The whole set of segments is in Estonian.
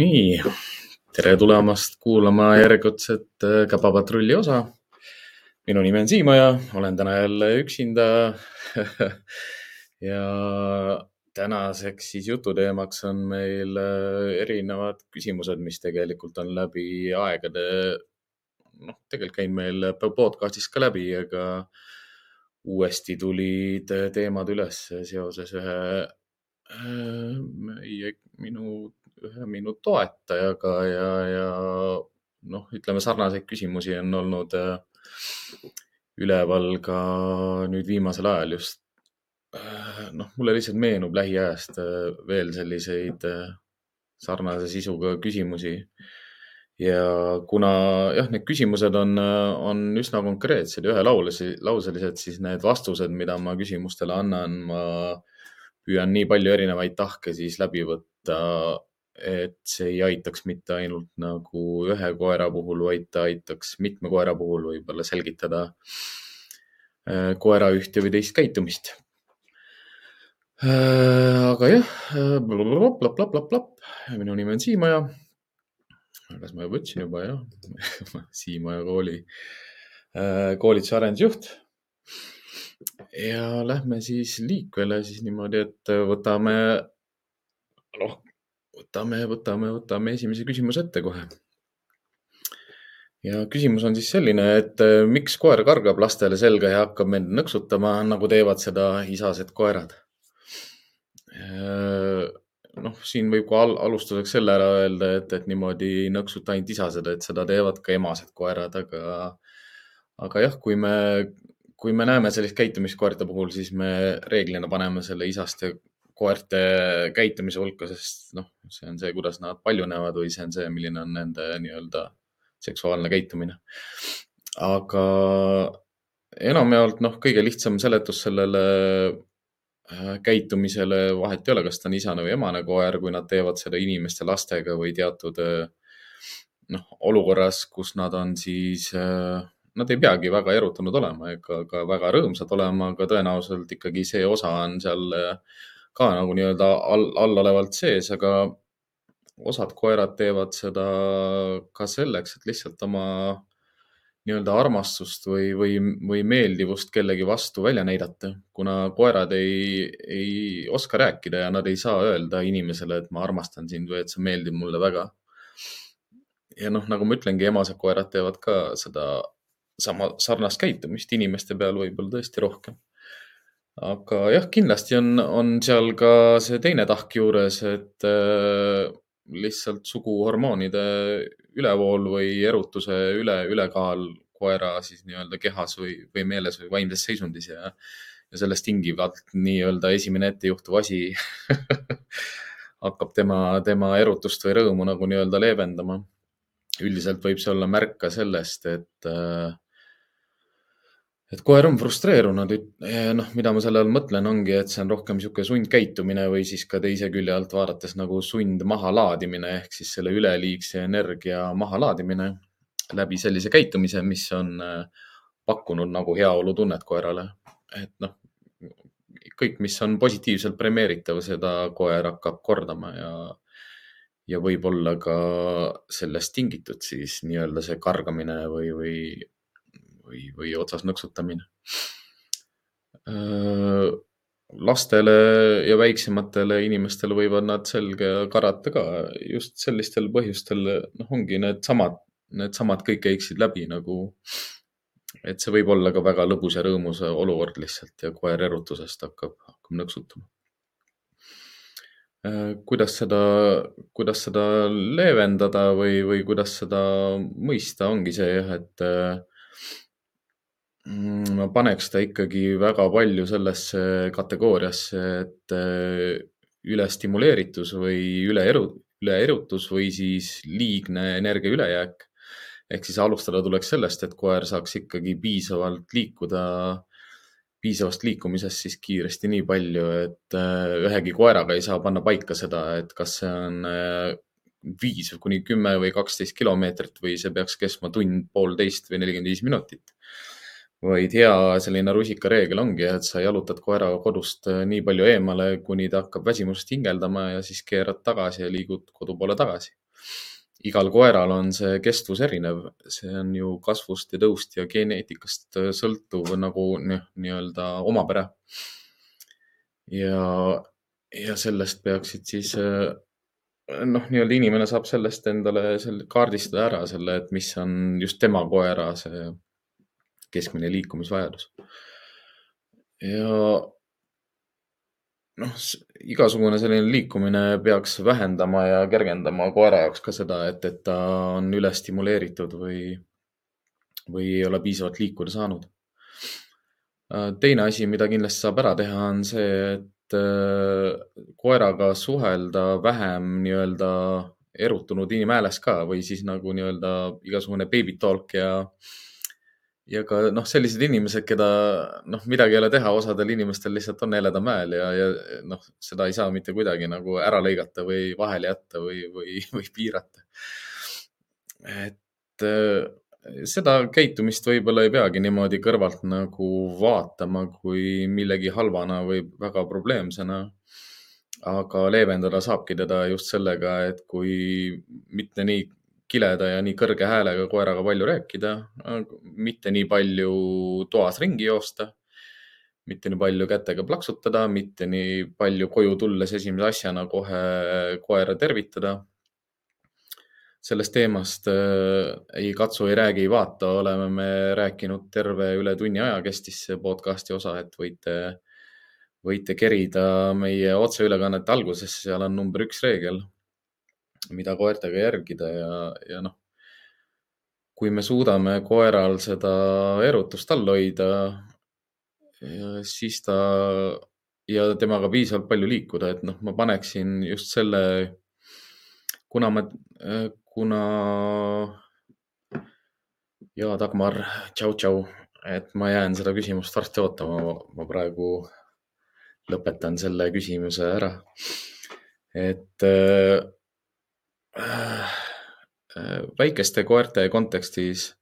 nii, tere tulemast kuulama järjekordset äh, Käpapatrulli osa. minu nimi on Siimo ja olen täna jälle üksinda ja tänaseks siis jututeemaks on meil äh, erinevad küsimused, mis tegelikult on läbi aegade, noh, tegelikult käinud meil podcast'is ka läbi, aga uuesti tulid teemad üles seoses ühe äh, meie, minu ühe minu toetajaga ja, ja noh, ütleme sarnaseid küsimusi on olnud äh, üleval ka nüüd viimasel ajal just. Äh, noh, mulle lihtsalt meenub lähiajast äh, veel selliseid sarnase sisuga küsimusi. ja kuna jah, need küsimused on, on üsna konkreetsed ja ühelauselised, siis need vastused, mida ma küsimustele annan, ma püüan nii palju erinevaid tahke siis läbi võtta et see ei aitaks mitte ainult nagu ühe koera puhul, vaid ta aitaks mitme koera puhul võib-olla selgitada äh, koera ühte või teist käitumist. Äh, aga jah, plapp-plapp-plapp-plapp, minu nimi on Siimaja. kas ma juba ütlesin juba jah Siimaja kooli äh, koolituse arendusjuht ja lähme siis liikvele siis niimoodi, et võtame noh, võtame, võtame, võtame esimese küsimuse ette kohe. ja küsimus on siis selline, et äh, miks koer kargab lastele selga ja hakkab end nõksutama, nagu teevad seda isased koerad? Äh, noh, siin võib ka al alustuseks selle ära öelda, et, et niimoodi ei nõksuta ainult isased, et seda teevad ka emased koerad, aga, aga jah, kui me, kui me näeme sellist käitumist koerte puhul, siis me reeglina paneme selle isaste koerte käitumise hulka, sest noh, see on see, kuidas nad paljunevad või see on see, milline on nende nii-öelda seksuaalne käitumine. aga enamjaolt noh, kõige lihtsam seletus sellele äh, käitumisele vahet ei ole, kas ta on isane või emane koer, kui nad teevad seda inimeste lastega või teatud äh, noh, olukorras, kus nad on siis, äh, nad ei peagi väga erutanud olema ega ka väga rõõmsad olema, aga tõenäoliselt ikkagi see osa on seal ka nagu nii-öelda all, allolevalt sees, aga osad koerad teevad seda ka selleks, et lihtsalt oma nii-öelda armastust või, või, või meeldivust kellegi vastu välja näidata, kuna koerad ei, ei oska rääkida ja nad ei saa öelda inimesele, et ma armastan sind või et sa meeldid mulle väga. ja noh, nagu ma ütlengi, emased koerad teevad ka seda sama sarnast käitumist inimeste peal võib-olla tõesti rohkem aga jah, kindlasti on, on seal ka see teine tahk juures, et äh, lihtsalt suguhormoonide ülevool või erutuse üle, ülekaal koera siis nii-öelda kehas või, või meeles või vaimses seisundis ja, ja sellest tingivalt nii-öelda esimene ettejuhtuv asi hakkab tema, tema erutust või rõõmu nagu nii-öelda leevendama. üldiselt võib see olla märk ka sellest, et äh, et koer on frustreerunud, noh, mida ma selle all mõtlen, ongi, et see on rohkem niisugune sundkäitumine või siis ka teise külje alt vaadates nagu sund mahalaadimine ehk siis selle üleliigse energia mahalaadimine läbi sellise käitumise, mis on äh, pakkunud nagu heaolutunnet koerale. et noh, kõik, mis on positiivselt premeeritav, seda koer hakkab kordama ja, ja võib-olla ka sellest tingitud siis nii-öelda see kargamine või, või või, või otsas nõksutamine. lastele ja väiksematele inimestele võivad nad selga karata ka just sellistel põhjustel, noh, ongi needsamad, needsamad kõik käiksid läbi nagu, et see võib olla ka väga lõbus ja rõõmus olukord lihtsalt ja koer erutusest hakkab, hakkab nõksutama kuidas seda, kuidas seda leevendada või, või kuidas seda mõista, ongi see jah, et ma paneks ta ikkagi väga palju sellesse kategooriasse, et äh, ülestimuleeritus või üleeru, üleerutus või siis liigne energia ülejääk. ehk siis alustada tuleks sellest, et koer saaks ikkagi piisavalt liikuda, piisavast liikumisest siis kiiresti nii palju, et äh, ühegi koeraga ei saa panna paika seda, et kas see on äh, viis kuni kümme või kaksteist kilomeetrit või see peaks kestma tund, poolteist või nelikümmend viis minutit vaid hea selline rusikareegel ongi, et sa jalutad koeraga kodust äh, nii palju eemale, kuni ta hakkab väsimusest hingeldama ja siis keerad tagasi ja liigud kodu poole tagasi. igal koeral on see kestvus erinev, see on ju kasvust ja tõust ja geneetikast äh, sõltuv nagu nii-öelda omapära. ja, ja sellest peaksid siis äh, noh, nii-öelda inimene saab sellest endale selle kaardistada ära selle, et mis on just tema koera see keskmine liikumisvajadus. ja noh, igasugune selline liikumine peaks vähendama ja kergendama koera jaoks ka seda, et, et ta on üle stimuleeritud või, või ei ole piisavalt liikuda saanud. teine asi, mida kindlasti saab ära teha, on see, et äh, koeraga suhelda vähem nii-öelda erutunud inimhääles ka või siis nagu nii-öelda igasugune baby talk ja äh, ja ka noh, sellised inimesed, keda noh, midagi ei ole teha, osadel inimestel lihtsalt on heleda mäel ja, ja noh, seda ei saa mitte kuidagi nagu ära lõigata või vahele jätta või, või, või piirata. et äh, seda käitumist võib-olla ei peagi niimoodi kõrvalt nagu vaatama kui millegi halvana või väga probleemsena. aga leevendada saabki teda just sellega, et kui mitte nii kileda ja nii kõrge häälega koeraga palju rääkida, mitte nii palju toas ringi joosta, mitte nii palju kätega plaksutada, mitte nii palju koju tulles esimese asjana kohe koera tervitada. sellest teemast äh, ei katsu, ei räägi, ei vaata, oleme me rääkinud terve üle tunni aja kestis see podcast'i osa, et võite, võite kerida meie otseülekannete algusesse, seal on number üks reegel mida koertega järgida ja, ja noh, kui me suudame koeral seda erutust all hoida, siis ta ja temaga piisavalt palju liikuda, et noh, ma paneksin just selle, kuna ma, kuna ja Dagmar, tšau-tšau, et ma jään seda küsimust varsti ootama, ma praegu lõpetan selle küsimuse ära. et Äh, äh, väikeste koerte kontekstis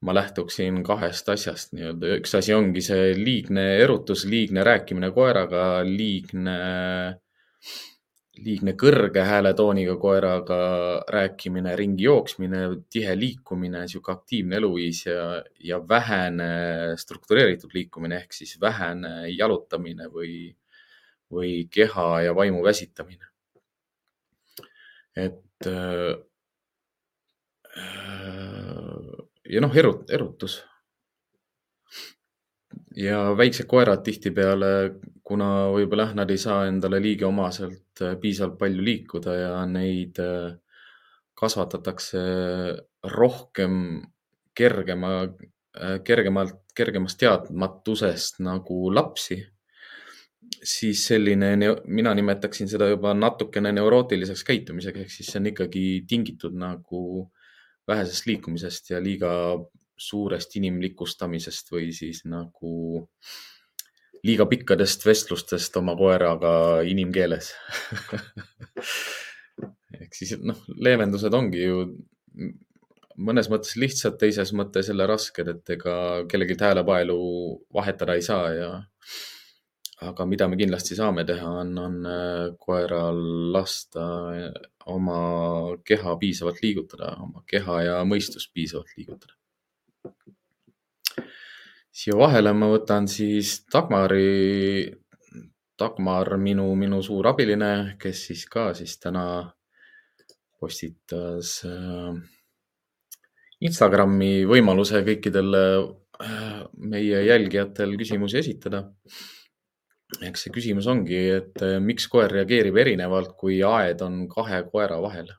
ma lähtuksin kahest asjast nii-öelda. üks asi ongi see liigne erutus, liigne rääkimine koeraga, liigne, liigne kõrge hääletooniga koeraga rääkimine, ringi jooksmine, tihe liikumine, sihuke aktiivne eluviis ja, ja vähene struktureeritud liikumine ehk siis vähene jalutamine või, või keha ja vaimu väsitamine. et Äh, ja noh, erut-, erutus. ja väiksed koerad tihtipeale, kuna võib-olla jah, nad ei saa endale liigiomaselt äh, piisavalt palju liikuda ja neid äh, kasvatatakse rohkem kergema, kergemalt, kergemast teadmatusest nagu lapsi siis selline, mina nimetaksin seda juba natukene neurootiliseks käitumiseks, ehk siis see on ikkagi tingitud nagu vähesest liikumisest ja liiga suurest inimlikustamisest või siis nagu liiga pikkadest vestlustest oma koeraga inimkeeles. Ehk siis noh, leevendused ongi ju mõnes mõttes lihtsad, teises mõttes jälle rasked, et ega kellelgi häälepaelu vahetada ei saa ja aga mida me kindlasti saame teha, on, on äh, koeral lasta äh, oma keha piisavalt liigutada, oma keha ja mõistust piisavalt liigutada. siia vahele ma võtan siis Dagmari, Dagmar, minu, minu suur abiline, kes siis ka siis täna postitas äh, Instagrami võimaluse kõikidel meie jälgijatel küsimusi esitada eks see küsimus ongi, et eh, miks koer reageerib erinevalt, kui aed on kahe koera vahel?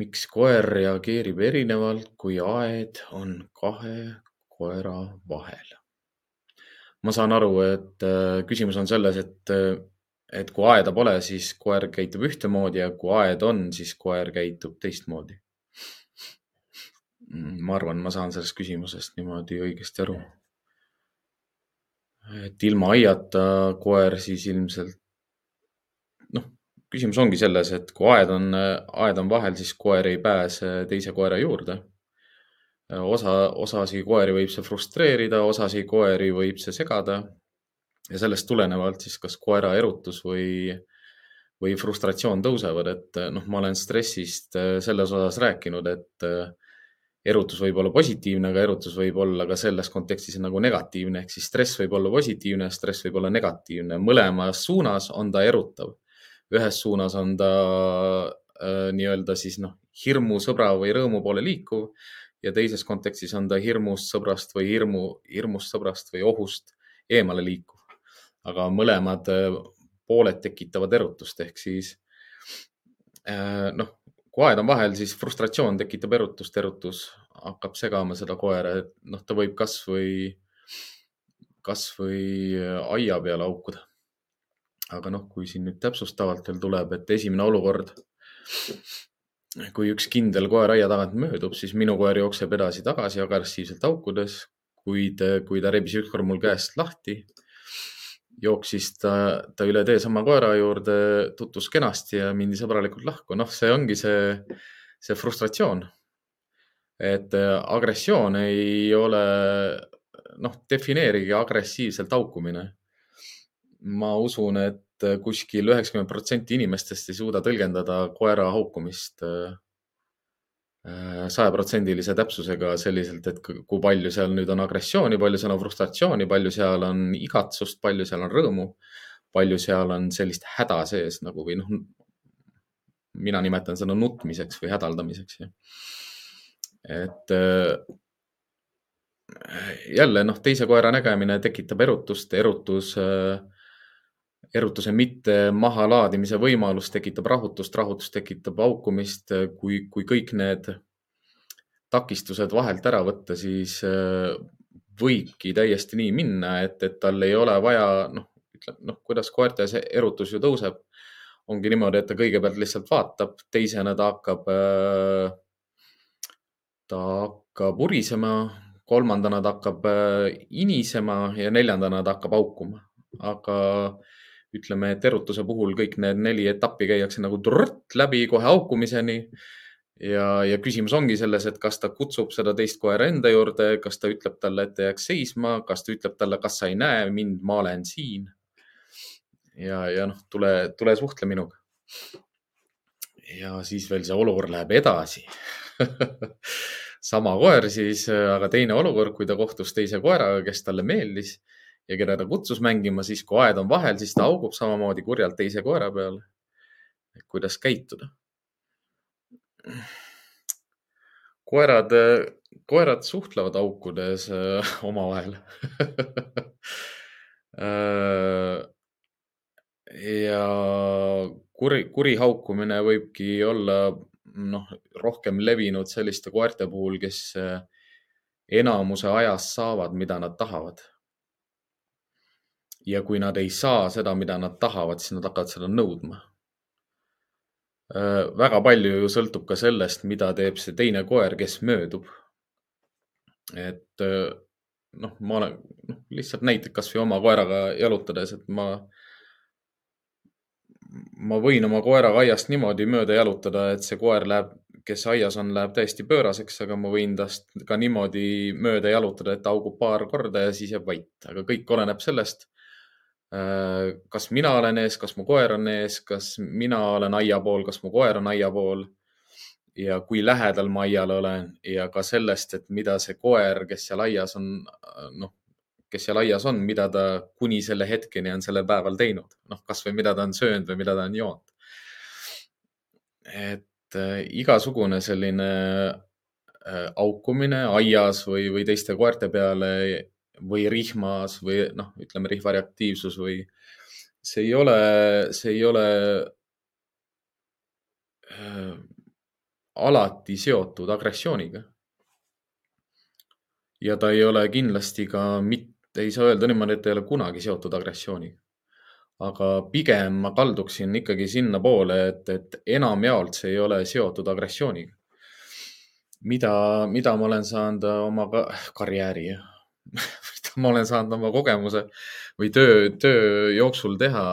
miks koer reageerib erinevalt, kui aed on kahe koera vahel? ma saan aru, et eh, küsimus on selles, et, eh, et kui aeda pole, siis koer käitub ühtemoodi ja kui aed on, siis koer käitub teistmoodi. Mm, ma arvan, ma saan sellest küsimusest niimoodi õigesti aru et ilma aiata koer siis ilmselt noh, küsimus ongi selles, et kui aed on, aed on vahel, siis koer ei pääse teise koera juurde. osa, osasi koeri võib see frustreerida, osasi koeri võib see segada. ja sellest tulenevalt siis kas koera erutus või, või frustratsioon tõusevad, et noh, ma olen stressist selles osas rääkinud, et erutus võib olla positiivne, aga erutus võib olla ka selles kontekstis nagu negatiivne, ehk siis stress võib olla positiivne, stress võib olla negatiivne. mõlemas suunas on ta erutav. ühes suunas on ta äh, nii-öelda siis noh, hirmu, sõbra või rõõmu poole liikuv ja teises kontekstis on ta hirmust, sõbrast või hirmu, hirmust, sõbrast või ohust eemale liikuv. aga mõlemad äh, pooled tekitavad erutust ehk siis äh, noh, kui aed on vahel, siis frustratsioon tekitab erutust, erutus hakkab segama seda koera, et noh, ta võib kasvõi, kasvõi aia peale haukuda. aga noh, kui siin nüüd täpsustavalt veel tuleb, et esimene olukord, kui üks kindel koer aia tagant möödub, siis minu koer jookseb edasi-tagasi agressiivselt haukudes, kuid kui ta rebis ükskord mul käest lahti jooksis ta, ta üle tee sama koera juurde, tutvus kenasti ja mindi sõbralikult lahku. noh, see ongi see, see frustratsioon. et äh, agressioon ei ole, noh, defineerige agressiivselt haukumine. ma usun, et kuskil üheksakümmend protsenti inimestest ei suuda tõlgendada koera haukumist äh, sajaprotsendilise täpsusega selliselt, et kui palju seal nüüd on agressiooni, palju seal on frustratsiooni, palju seal on igatsust, palju seal on rõõmu, palju seal on sellist häda sees nagu või noh, mina nimetan seda nutmiseks või hädaldamiseks. et äh, jälle noh, teise koera nägemine tekitab erutust, erutus äh, erutuse mitte mahalaadimise võimalus tekitab rahutust, rahutus tekitab haukumist. kui, kui kõik need takistused vahelt ära võtta, siis äh, võibki täiesti nii minna, et, et tal ei ole vaja, noh, ütleme, noh, kuidas koerte see erutus ju tõuseb. ongi niimoodi, et ta kõigepealt lihtsalt vaatab, teisena ta hakkab, äh, ta hakkab urisema, kolmandana ta hakkab äh, inisema ja neljandana ta hakkab haukuma. aga ütleme, et erutuse puhul kõik need neli etappi käiakse nagu trrrt läbi kohe haukumiseni. ja, ja küsimus ongi selles, et kas ta kutsub seda teist koera enda juurde, kas ta ütleb talle, et ta jääks seisma, kas ta ütleb talle, kas sa ei näe mind, ma olen siin. ja, ja noh, tule, tule suhtle minuga. ja siis veel see olukord läheb edasi sama koer siis, aga teine olukord, kui ta kohtus teise koeraga, kes talle meeldis ja keda ta kutsus mängima, siis kui aed on vahel, siis ta haugub samamoodi kurjalt teise koera peale. kuidas käituda? koerad, koerad suhtlevad haukudes äh, omavahel äh, ja kuri, kuri haukumine võibki olla noh, rohkem levinud selliste koerte puhul, kes äh, enamuse ajast saavad, mida nad tahavad ja kui nad ei saa seda, mida nad tahavad, siis nad hakkavad seda nõudma. Väga palju ju sõltub ka sellest, mida teeb see teine koer, kes möödub. et noh, ma olen noh, lihtsalt näiteks kasvõi oma koeraga jalutades, et ma, ma võin oma koeraga aiast niimoodi mööda jalutada, et see koer läheb, kes aias on, läheb täiesti pööraseks, aga ma võin tast ka niimoodi mööda jalutada, et ta augub paar korda ja siis jääb vait, aga kõik oleneb sellest kas mina olen ees, kas mu koer on ees, kas mina olen aia pool, kas mu koer on aia pool ja kui lähedal ma aiale olen ja ka sellest, et mida see koer, kes seal aias on, noh, kes seal aias on, mida ta kuni selle hetkeni on sellel päeval teinud, noh, kasvõi mida ta on söönud või mida ta on joonud. et äh, igasugune selline äh, aukumine aias või, või teiste koerte peale või rihmas või noh, ütleme rihva reaktiivsus või see ei ole, see ei ole äh, alati seotud agressiooniga. ja ta ei ole kindlasti ka mitte, ei saa öelda niimoodi, et ta ei ole kunagi seotud agressiooniga. aga pigem ma kalduksin ikkagi sinnapoole, et, et enamjaolt see ei ole seotud agressiooniga. mida, mida ma olen saanud oma karjääri ma olen saanud oma kogemuse või töö, töö jooksul teha,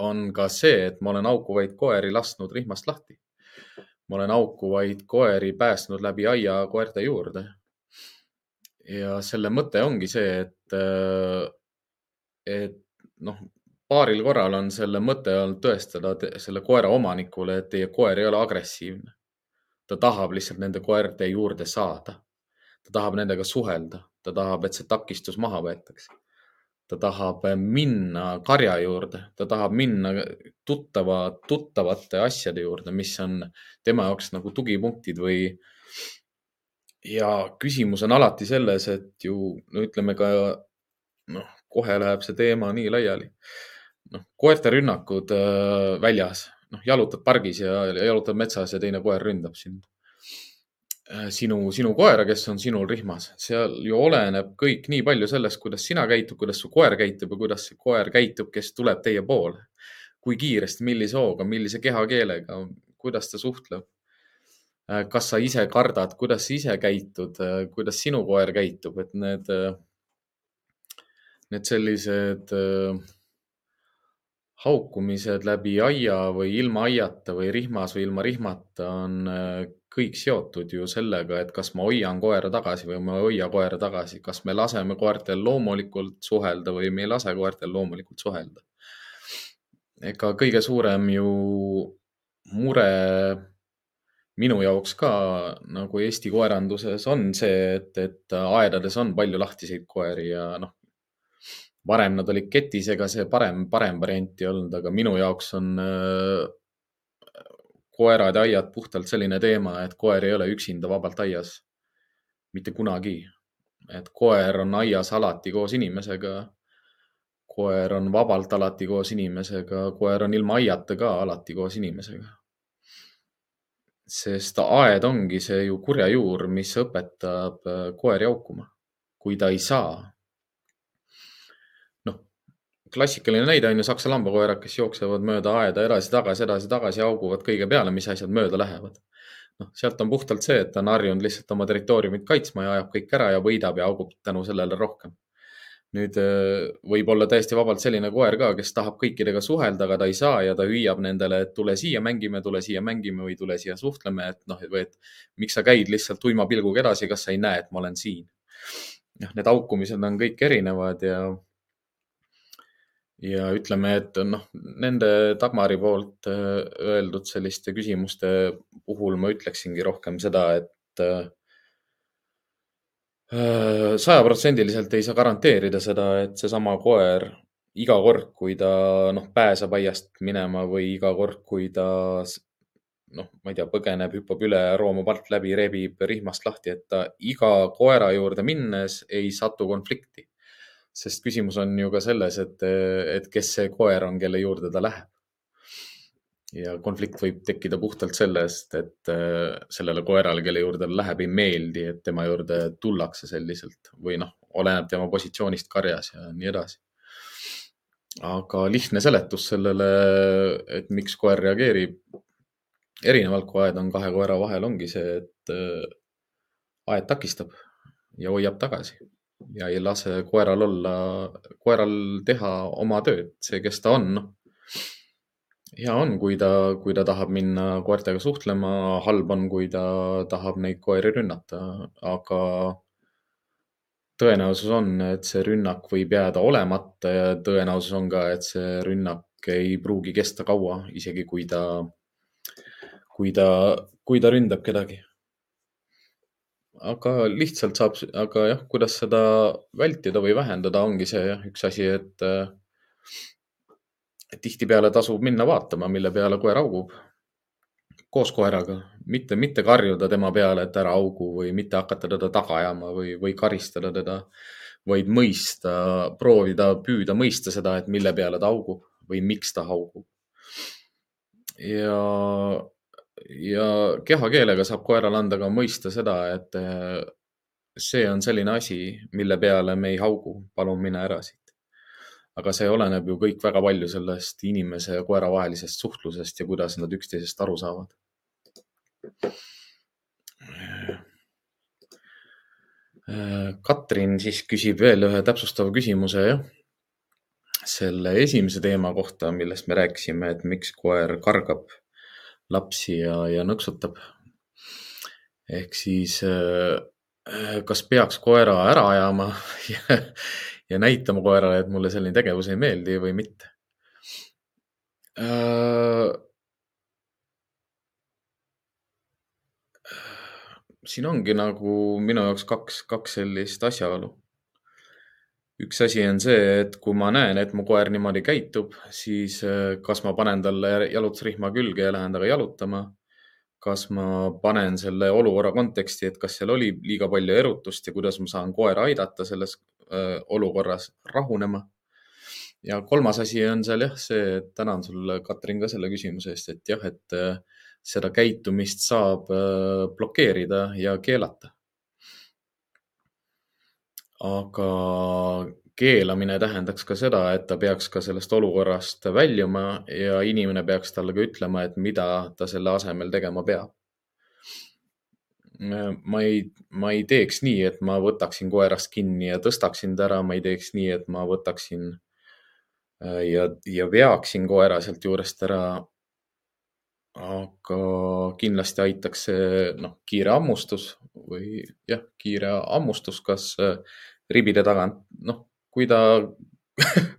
on ka see, et ma olen haukuvaid koeri lasknud rihmast lahti. ma olen haukuvaid koeri päästnud läbi aia koerte juurde. ja selle mõte ongi see, et, et noh, paaril korral on selle mõte olnud tõestada selle koera omanikule, et teie koer ei ole agressiivne. ta tahab lihtsalt nende koerte juurde saada. ta tahab nendega suhelda, ta tahab, et see takistus maha võetakse ta tahab minna karja juurde, ta tahab minna tuttava, tuttavate asjade juurde, mis on tema jaoks nagu tugipunktid või. ja küsimus on alati selles, et ju no ütleme ka noh, kohe läheb see teema nii laiali. noh, koerte rünnakud äh, väljas, noh, jalutad pargis ja, ja jalutad metsas ja teine koer ründab sind sinu, sinu koera, kes on sinul rihmas, seal ju oleneb kõik nii palju sellest, kuidas sina käitud, kuidas su koer käitub ja kuidas see koer käitub, kes tuleb teie poole. kui kiiresti, millise hooga, millise kehakeelega, kuidas ta suhtleb. Äh, kas sa ise kardad, kuidas sa ise käitud, äh, kuidas sinu koer käitub, et need, need sellised haukumised läbi aia või ilma aiata või rihmas või ilma rihmata on kõik seotud ju sellega, et kas ma hoian koera tagasi või ma ei hoia koera tagasi, kas me laseme koertel loomulikult suhelda või me ei lase koertel loomulikult suhelda. ega kõige suurem ju mure minu jaoks ka nagu Eesti koeranduses on see, et, et aedades on palju lahtiseid koeri ja noh, varem nad olid ketis, ega see parem, parem variant ei olnud, aga minu jaoks on koerad ja aiad puhtalt selline teema, et koer ei ole üksinda vabalt aias. mitte kunagi. et koer on aias alati koos inimesega. koer on vabalt alati koos inimesega, koer on ilma aiata ka alati koos inimesega. sest aed ongi see ju kurja juur, mis õpetab äh, koeri haukuma. kui ta ei saa klassikaline näide on ju saksa lambakoerad, kes jooksevad mööda aeda edasi-tagasi, edasi-tagasi, hauguvad kõige peale, mis asjad mööda lähevad. noh, sealt on puhtalt see, et ta on harjunud lihtsalt oma territooriumit kaitsma ja ajab kõik ära ja võidab ja haugub tänu sellele rohkem. nüüd äh, võib olla täiesti vabalt selline koer ka, kes tahab kõikidega suhelda, aga ta ei saa ja ta hüüab nendele, et tule siia mängime, tule siia mängime või tule siia suhtleme, et noh, või et miks sa käid lihtsalt tuima pilguga edasi, kas sa ei näe, et ma olen siin. noh, need haukumised on kõik erinevad ja ja ütleme, et noh, nende Dagmari poolt äh, öeldud selliste küsimuste puhul ma ütleksingi rohkem seda, et äh, sajaprotsendiliselt ei saa garanteerida seda, et seesama koer iga kord, kui ta noh, pääseb aiast minema või iga kord, kui ta noh, ma ei tea, põgeneb, hüppab üle, roomab alt läbi, rebib rihmast lahti, et ta iga koera juurde minnes ei satu konflikti sest küsimus on ju ka selles, et, et kes see koer on, kelle juurde ta läheb. ja konflikt võib tekkida puhtalt sellest, et äh, sellele koerale, kelle juurde ta läheb, ei meeldi, et tema juurde tullakse selliselt või noh, oleneb tema positsioonist karjas ja nii edasi. aga lihtne seletus sellele, et miks koer reageerib erinevalt, kui aed on kahe koera vahel, ongi see, et äh, aed takistab ja hoiab tagasi ja ei lase koeral olla, koeral teha oma tööd, see, kes ta on, hea on, kui ta, kui ta tahab minna koertega suhtlema, halb on, kui ta tahab neid koeri rünnata, aga tõenäosus on, et see rünnak võib jääda olemata ja tõenäosus on ka, et see rünnak ei pruugi kesta kaua, isegi kui ta, kui ta, kui ta ründab kedagi aga lihtsalt saab, aga jah, kuidas seda vältida või vähendada, ongi see jah, üks asi, et, et tihtipeale tasub minna vaatama, mille peale koer haugub. koos koeraga, mitte, mitte karjuda tema peale, et ära haugu või mitte hakata teda taga ajama või, või karistada teda, vaid mõista, proovida, püüda mõista seda, et mille peale ta haugub või miks ta haugub. ja ja kehakeelega saab koerale anda ka mõista seda, et eh, see on selline asi, mille peale me ei haugu, palun mine ära siit. aga see oleneb ju kõik väga palju sellest inimese ja koera vahelisest suhtlusest ja kuidas nad üksteisest aru saavad. Katrin siis küsib veel ühe täpsustava küsimuse, jah. selle esimese teema kohta, millest me rääkisime, et miks koer kargab lapsi ja, ja nõksutab. ehk siis äh, kas peaks koera ära ajama ja, ja näitama koerale, et mulle selline tegevus ei meeldi või mitte äh,? siin ongi nagu minu jaoks kaks, kaks sellist asjaolu üks asi on see, et kui ma näen, et mu koer niimoodi käitub, siis äh, kas ma panen talle jalutusrihma külge ja lähen temaga jalutama. kas ma panen selle olukorra konteksti, et kas seal oli liiga palju erutust ja kuidas ma saan koera aidata selles äh, olukorras rahunema. ja kolmas asi on seal jah, see, et tänan sulle, Katrin, ka selle küsimuse eest, et jah, et äh, seda käitumist saab blokeerida ja keelata aga keelamine tähendaks ka seda, et ta peaks ka sellest olukorrast väljuma ja inimene peaks talle ka ütlema, et mida ta selle asemel tegema peab. ma ei, ma ei teeks nii, et ma võtaksin koerast kinni ja tõstaksin ta ära, ma ei teeks nii, et ma võtaksin äh, ja, ja veaksin koera sealt juurest ära. Aga kindlasti aitaks see noh, kiire hammustus või jah, kiire hammustus, kas äh, ribide tagant, noh, kui ta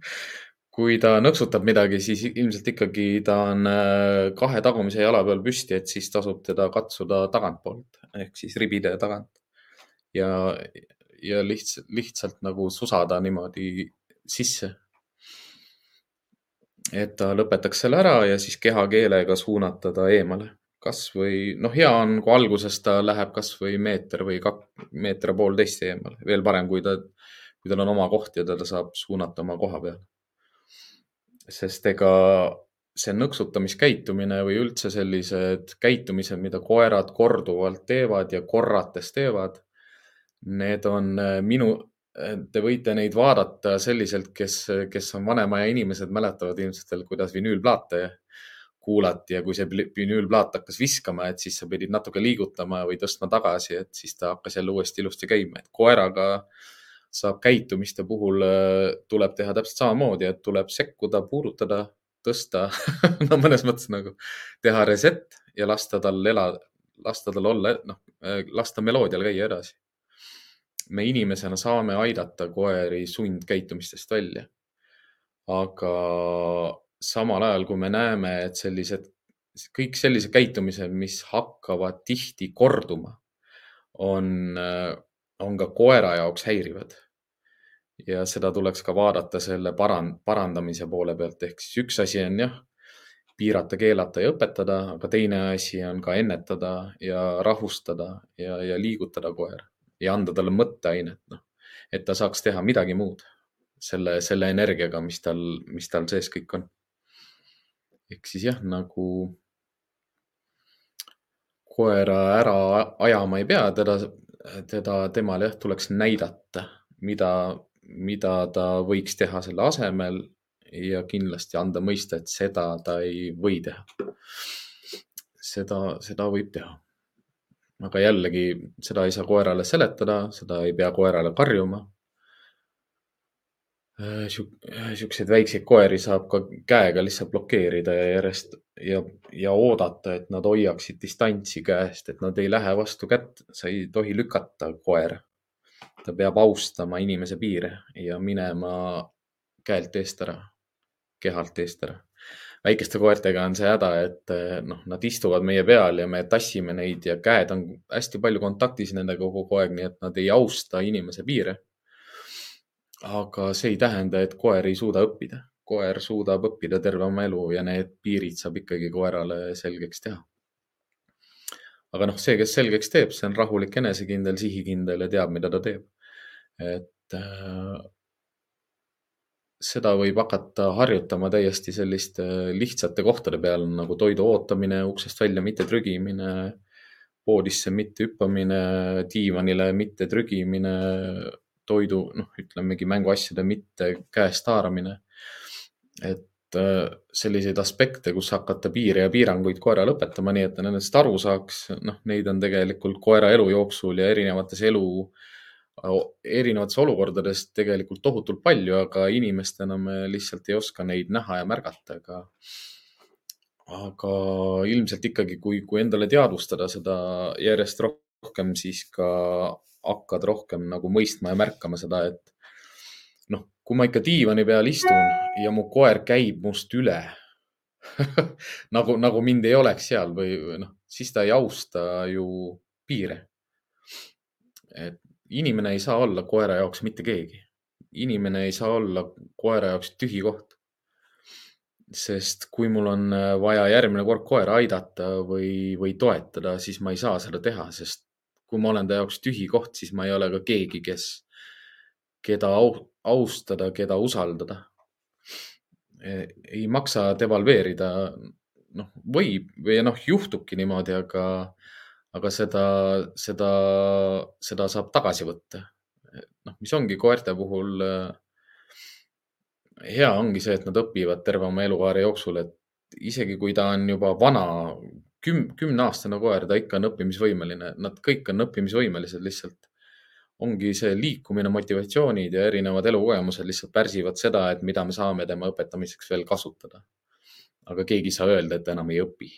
kui ta nõksutab midagi, siis ilmselt ikkagi ta on äh, kahe tagumise jala peal püsti, et siis tasub teda katsuda tagantpoolt ehk siis ribide tagant. ja, ja lihtsalt, lihtsalt nagu susada niimoodi sisse. Et ta lõpetaks selle ära ja siis kehakeelega suunata ta eemale kasvõi noh, hea on, kui alguses ta läheb kasvõi meeter või kak, meeter ja poolteist eemale, veel parem, kui ta, kui tal on oma koht ja teda saab suunata oma koha peale. sest ega see nõksutamiskäitumine või üldse sellised käitumised, mida koerad korduvalt teevad ja korrates teevad, need on äh, minu, te võite neid vaadata selliselt, kes, kes on vanema ja inimesed mäletavad ilmselt veel, kuidas vinüülplaate kuulati ja kui see vinüülplaat hakkas viskama, et siis sa pidid natuke liigutama või tõstma tagasi, et siis ta hakkas jälle uuesti ilusti käima, et koeraga saab käitumiste puhul, äh, tuleb teha täpselt samamoodi, et tuleb sekkuda, puudutada, tõsta no mõnes mõttes nagu teha reset ja lasta tal elada, lasta tal olla, noh, äh, lasta meloodial käia edasi. Me inimesena saame aidata koeri sundkäitumistest välja. aga samal ajal, kui me näeme, et sellised, kõik sellised käitumised, mis hakkavad tihti korduma, on, on ka koera jaoks häirivad. ja seda tuleks ka vaadata selle paran-, parandamise poole pealt, ehk siis üks asi on jah, piirata, keelata ja õpetada, aga teine asi on ka ennetada ja rahustada ja, ja liigutada koera ja anda talle mõtteainet, noh, et ta saaks teha midagi muud selle, selle energiaga, mis tal, mis tal sees kõik on ehk siis jah, nagu koera ära ajama ei pea, teda, teda, temale jah, tuleks näidata, mida, mida ta võiks teha selle asemel ja kindlasti anda mõista, et seda ta ei või teha. seda, seda võib teha. Aga jällegi, seda ei saa koerale seletada, seda ei pea koerale karjuma Äh, äh, siukseid väikseid koeri saab ka käega lihtsalt blokeerida ja järjest ja, ja oodata, et nad hoiaksid distantsi käest, et nad ei lähe vastu kätt. sa ei tohi lükata koera. ta peab austama inimese piire ja minema käelt eest ära, kehalt eest ära. Väikeste koertega on see häda, et äh, noh, nad istuvad meie peal ja me tassime neid ja käed on hästi palju kontaktis nendega kogu aeg, nii et nad ei austa inimese piire aga see ei tähenda, et koer ei suuda õppida. koer suudab õppida terve oma elu ja need piirid saab ikkagi koerale selgeks teha. aga noh, see, kes selgeks teeb, see on rahulik, enesekindel, sihikindel ja teab, mida ta teeb. et äh, seda võib hakata harjutama täiesti selliste lihtsate kohtade peal nagu toidu ootamine, uksest välja mitte trügimine, poodisse mitte hüppamine, diivanile mitte trügimine toidu, noh, ütlemegi mänguasjade mitte käest haaramine. et äh, selliseid aspekte, kus hakata piire ja piiranguid koerale õpetama, nii et ta nendest aru saaks, noh, neid on tegelikult koera elu jooksul ja erinevates elu, erinevates olukordades tegelikult tohutult palju, aga inimestena me lihtsalt ei oska neid näha ja märgata, aga aga ilmselt ikkagi, kui, kui endale teadvustada seda järjest rohkem, siis ka hakkad rohkem nagu mõistma ja märkama seda, et noh, kui ma ikka diivani peal istun ja mu koer käib must üle nagu, nagu mind ei oleks seal või noh, siis ta ei austa ju piire. et inimene ei saa olla koera jaoks mitte keegi. inimene ei saa olla koera jaoks tühi koht. sest kui mul on vaja järgmine kord koera aidata või, või toetada, siis ma ei saa seda teha, sest kui ma olen ta jaoks tühi koht, siis ma ei ole ka keegi, kes, keda austada, keda usaldada. ei maksa devalveerida, noh, võib või noh, juhtubki niimoodi, aga, aga seda, seda, seda saab tagasi võtta. noh, mis ongi koerte puhul hea ongi see, et nad õpivad terve oma elukaare jooksul, et isegi kui ta on juba vana, küm-, kümneaastane koer, ta ikka on õppimisvõimeline, nad kõik on õppimisvõimelised lihtsalt. ongi see liikumine, motivatsioonid ja erinevad elukogemused lihtsalt pärsivad seda, et mida me saame tema õpetamiseks veel kasutada. aga keegi ei saa öelda, et ta enam ei õpi.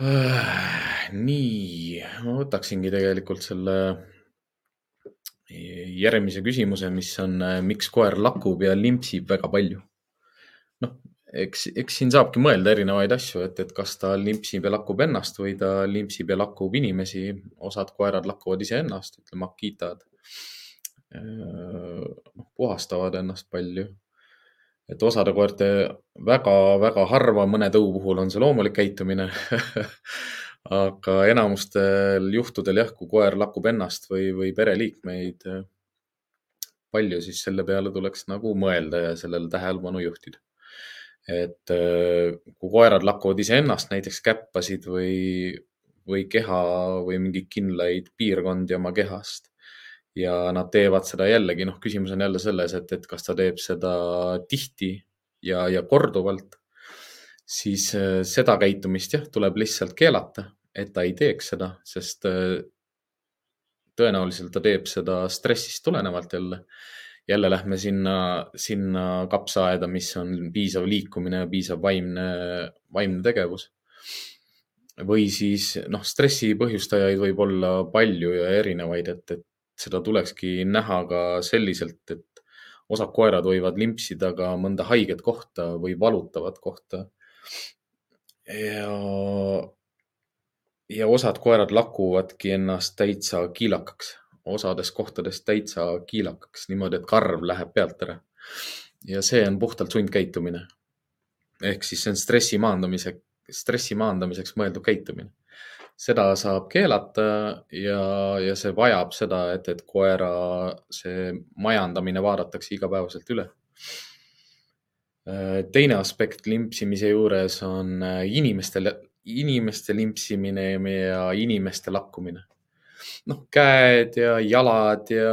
Nii, ma võtaksingi tegelikult selle järgmise küsimuse, mis on, miks koer lakub ja limpsib väga palju eks, eks siin saabki mõelda erinevaid asju, et, et kas ta limpsib ja lakub ennast või ta limpsib ja lakub inimesi. osad koerad lakuvad iseennast, ütleme Akitad. Noh, puhastavad ennast palju. Et osade koerte väga-väga harva, mõne tõu puhul on see loomulik käitumine aga enamustel juhtudel jah, kui koer lakub ennast või, või pereliikmeid palju, siis selle peale tuleks nagu mõelda ja sellele tähelepanu juhtida. Et kui koerad lakuvad iseennast, näiteks käppasid või, või keha või mingeid kindlaid piirkondi oma kehast ja nad teevad seda jällegi, noh, küsimus on jälle selles, et, et kas ta teeb seda tihti ja, ja korduvalt, siis äh, seda käitumist jah, tuleb lihtsalt keelata, et ta ei teeks seda, sest äh, tõenäoliselt ta teeb seda stressist tulenevalt jälle jälle lähme sinna, sinna kapsaaeda, mis on piisav liikumine ja piisav vaimne, vaimne tegevus. või siis noh, stressi põhjustajaid võib olla palju ja erinevaid, et, et seda tulekski näha ka selliselt, et osad koerad võivad limpsida ka mõnda haiget kohta või valutavat kohta. ja, ja osad koerad lakuvadki ennast täitsa kiilakaks osades kohtades täitsa kiilakaks, niimoodi, et karv läheb pealt ära. ja see on puhtalt sundkäitumine. ehk siis see on stressi maandamise, stressi maandamiseks mõeldud käitumine. Seda saab keelata ja, ja see vajab seda, et, et koera see majandamine vaadatakse igapäevaselt üle. Teine aspekt limpsimise juures on inimestel, inimeste limpsimine ja inimeste lakkumine. Noh, käed ja jalad ja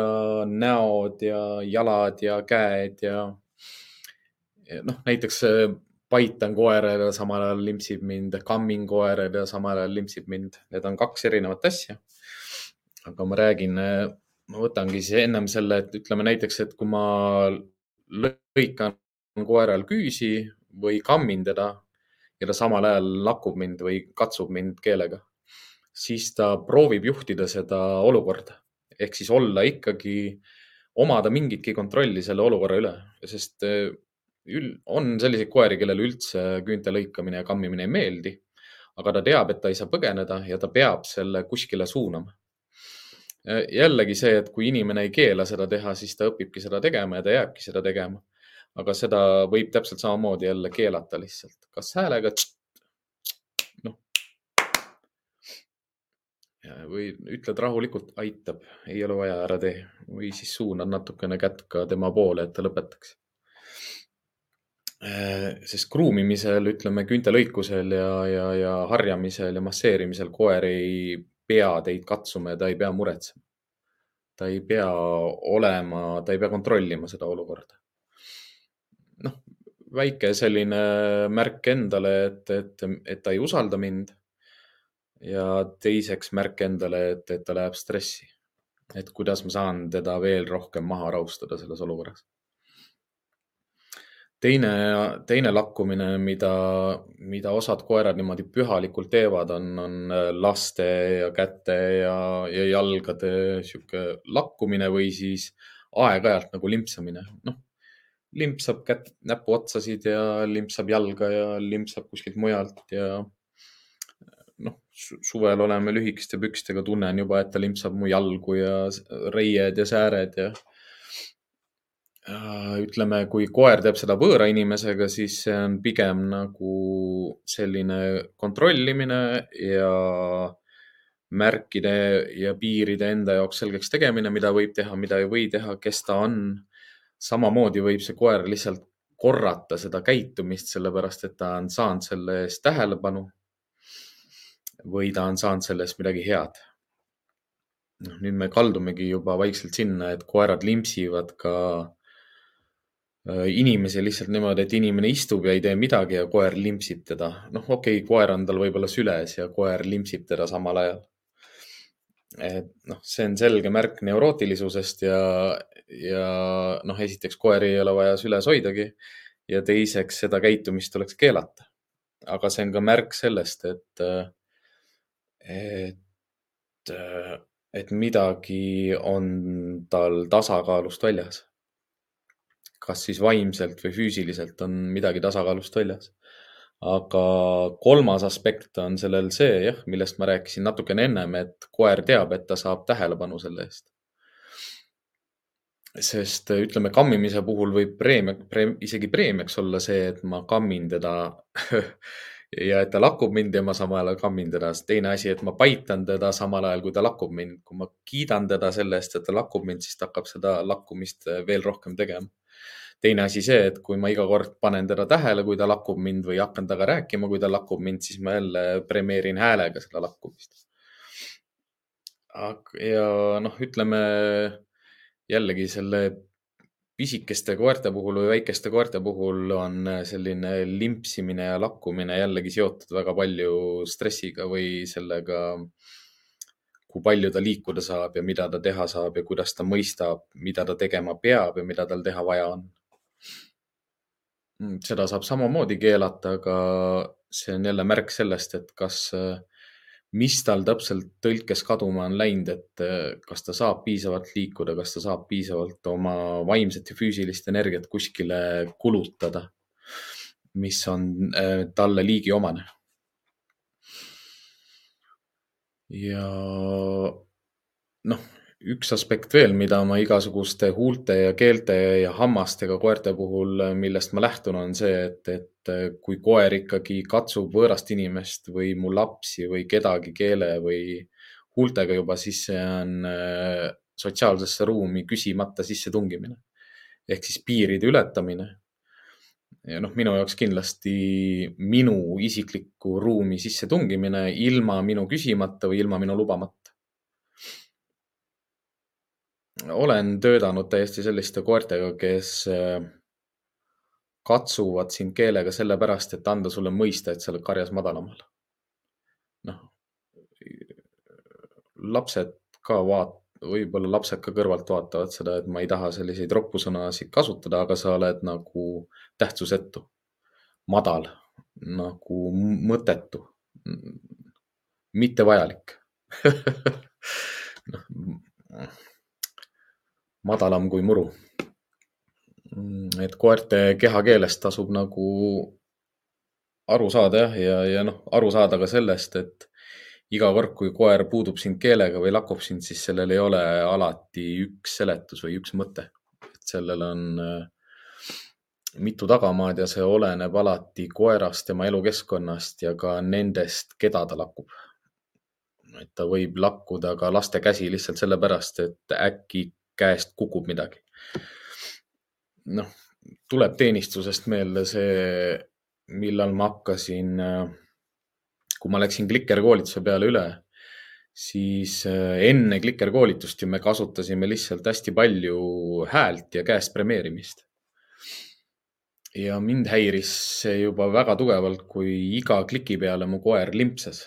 näod ja jalad ja käed ja, ja noh, näiteks koerad ja samal ajal limpsib mind, kammin koerad ja samal ajal limpsib mind. Need on kaks erinevat asja. aga ma räägin, ma võtangi siis ennem selle, et ütleme näiteks, et kui ma lõikan koeral küüsi või kammin teda ja ta samal ajal lakub mind või katsub mind keelega siis ta proovib juhtida seda olukorda ehk siis olla ikkagi, omada mingitki kontrolli selle olukorra üle, sest on selliseid koeri, kellele üldse küünte lõikamine ja kammimine ei meeldi. aga ta teab, et ta ei saa põgeneda ja ta peab selle kuskile suunama. Eh, jällegi see, et kui inimene ei keela seda teha, siis ta õpibki seda tegema ja ta jääbki seda tegema. aga seda võib täpselt samamoodi jälle keelata lihtsalt, kas häälega või ütled rahulikult, aitab, ei ole vaja, ära tee või siis suunad natukene kätt ka tema poole, et ta lõpetaks. Äh, sest kruumimisel, ütleme küüntelõikusel ja, ja, ja harjamisel ja masseerimisel koer ei pea teid katsuma ja ta ei pea muretsema. ta ei pea olema, ta ei pea kontrollima seda olukorda. noh, väike selline märk endale, et, et, et ta ei usalda mind ja teiseks märk endale, et, et ta läheb stressi. et kuidas ma saan teda veel rohkem maha rahustada selles olukorras. Teine, teine lakkumine, mida, mida osad koerad niimoodi pühalikult teevad, on, on laste ja käte ja, ja jalgade sihuke lakkumine või siis aeg-ajalt nagu limpsamine. noh, limpsab kätt, näpuotsasid ja limpsab jalga ja limpsab kuskilt mujalt ja noh, suvel oleme lühikeste pükstega, tunnen juba, et ta limpsab mu jalgu ja reied ja sääred ja Äh, ütleme, kui koer teeb seda võõra inimesega, siis see on pigem nagu selline kontrollimine ja märkide ja piiride enda jaoks selgeks tegemine, mida võib teha, mida ei või teha, kes ta on. samamoodi võib see koer lihtsalt korrata seda käitumist, sellepärast et ta on saanud selle eest tähelepanu. või ta on saanud selle eest midagi head. noh, nüüd me kaldumegi juba vaikselt sinna, et koerad limpsivad ka Äh, inimesi lihtsalt niimoodi, et inimene istub ja ei tee midagi ja koer limpsib teda. noh, okei okay,, koer on tal võib-olla süles ja koer limpsib teda samal ajal. et noh, see on selge märk neurootilisusest ja, ja noh, esiteks koeri ei ole vaja süles hoidagi ja teiseks seda käitumist tuleks keelata. aga see on ka märk sellest, et, et, et midagi on tal tasakaalust väljas kas siis vaimselt või füüsiliselt on midagi tasakaalust väljas. aga kolmas aspekt on sellel see jah, millest ma rääkisin natukene ennem, et koer teab, et ta saab tähelepanu selle eest. sest ütleme, kammimise puhul võib preemia preem,, isegi preemiaks olla see, et ma kammin teda ja et ta lakub mind ja ma samal ajal kammin teda. teine asi, et ma paitan teda samal ajal, kui ta lakub mind. kui ma kiidan teda selle eest, et ta lakub mind, siis ta hakkab seda lakkumist veel rohkem tegema teine asi see, et kui ma iga kord panen teda tähele, kui ta lakub mind või hakkan temaga rääkima, kui ta lakub mind, siis ma jälle premeerin häälega seda lakkumist. ja noh, ütleme jällegi selle pisikeste koerte puhul või väikeste koerte puhul on selline limpsimine ja lakkumine jällegi seotud väga palju stressiga või sellega, kui palju ta liikuda saab ja mida ta teha saab ja kuidas ta mõistab, mida ta tegema peab ja mida tal teha vaja on seda saab samamoodi keelata, aga see on jälle märk sellest, et kas, mis tal täpselt tõlkes kaduma on läinud, et kas ta saab piisavalt liikuda, kas ta saab piisavalt oma vaimset ja füüsilist energiat kuskile kulutada, mis on äh, talle liigiomane. ja noh üks aspekt veel, mida ma igasuguste huulte ja keelte ja hammastega koerte puhul, millest ma lähtun, on see, et, et kui koer ikkagi katsub võõrast inimest või mu lapsi või kedagi keele või huultega juba, siis see on äh, sotsiaalsesse ruumi küsimata sissetungimine ehk siis piiride ületamine. ja noh, minu jaoks kindlasti minu isiklikku ruumi sissetungimine ilma minu küsimata või ilma minu lubamata olen töötanud täiesti selliste koertega, kes äh, katsuvad sind keelega sellepärast, et anda sulle mõista, et sa oled karjas madalamal. noh, lapsed ka vaat-, võib-olla lapsed ka kõrvalt vaatavad seda, et ma ei taha selliseid roppusõnasid kasutada, aga sa oled nagu tähtsusetu, madal, nagu mõttetu, mittevajalik madalam kui muru. Mm, et koerte kehakeelest tasub nagu aru saada jah, ja, ja noh, aru saada ka sellest, et iga kord, kui koer puudub sind keelega või lakub sind, siis sellel ei ole alati üks seletus või üks mõte. et sellel on äh, mitu tagamaad ja see oleneb alati koerast, tema elukeskkonnast ja ka nendest, keda ta lakub. et ta võib lakkuda ka laste käsi lihtsalt sellepärast, et äkki käest kukub midagi. noh, tuleb teenistusest meelde see, millal ma hakkasin, kui ma läksin klikerkoolituse peale üle, siis äh, enne klikerkoolitust ju me kasutasime lihtsalt hästi palju häält ja käest premeerimist. ja mind häiris see juba väga tugevalt, kui iga kliki peale mu koer limpsas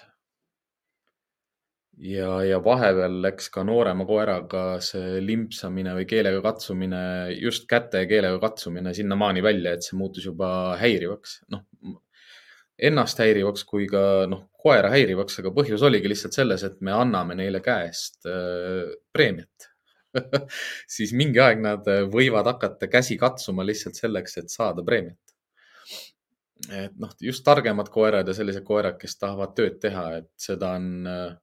ja, ja vahepeal läks ka noorema koeraga see limpsamine või keelega katsumine, just käte ja keelega katsumine sinnamaani välja, et see muutus juba häirivaks. noh, ennast häirivaks kui ka noh, koera häirivaks, aga põhjus oligi lihtsalt selles, et me anname neile käest äh, preemiat siis mingi aeg nad võivad hakata käsi katsuma lihtsalt selleks, et saada preemiat. et noh, just targemad koerad ja sellised koerad, kes tahavad tööd teha, et seda on äh,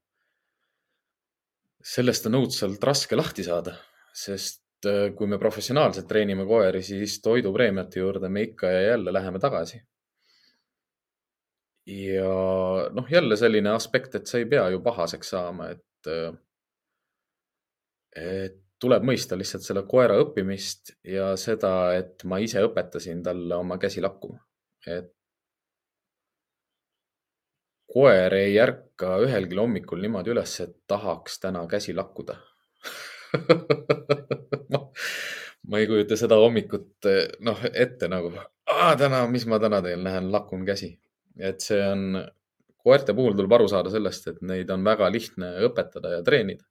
sellest on õudselt raske lahti saada, sest äh, kui me professionaalselt treenime koeri, siis toidupreemiate juurde me ikka ja jälle läheme tagasi. ja noh, jälle selline aspekt, et sa ei pea ju pahaseks saama, et, äh, et tuleb mõista lihtsalt selle koera õppimist ja seda, et ma ise õpetasin talle oma käsi lakkuma. et koer ei ärka ühelgi hommikul niimoodi üles, et tahaks täna käsi lakkuda ma, ma ei kujuta seda hommikut noh ette nagu, täna, mis ma täna teen, lähen lakun käsi. et see on, koerte puhul tuleb aru saada sellest, et neid on väga lihtne õpetada ja treenida.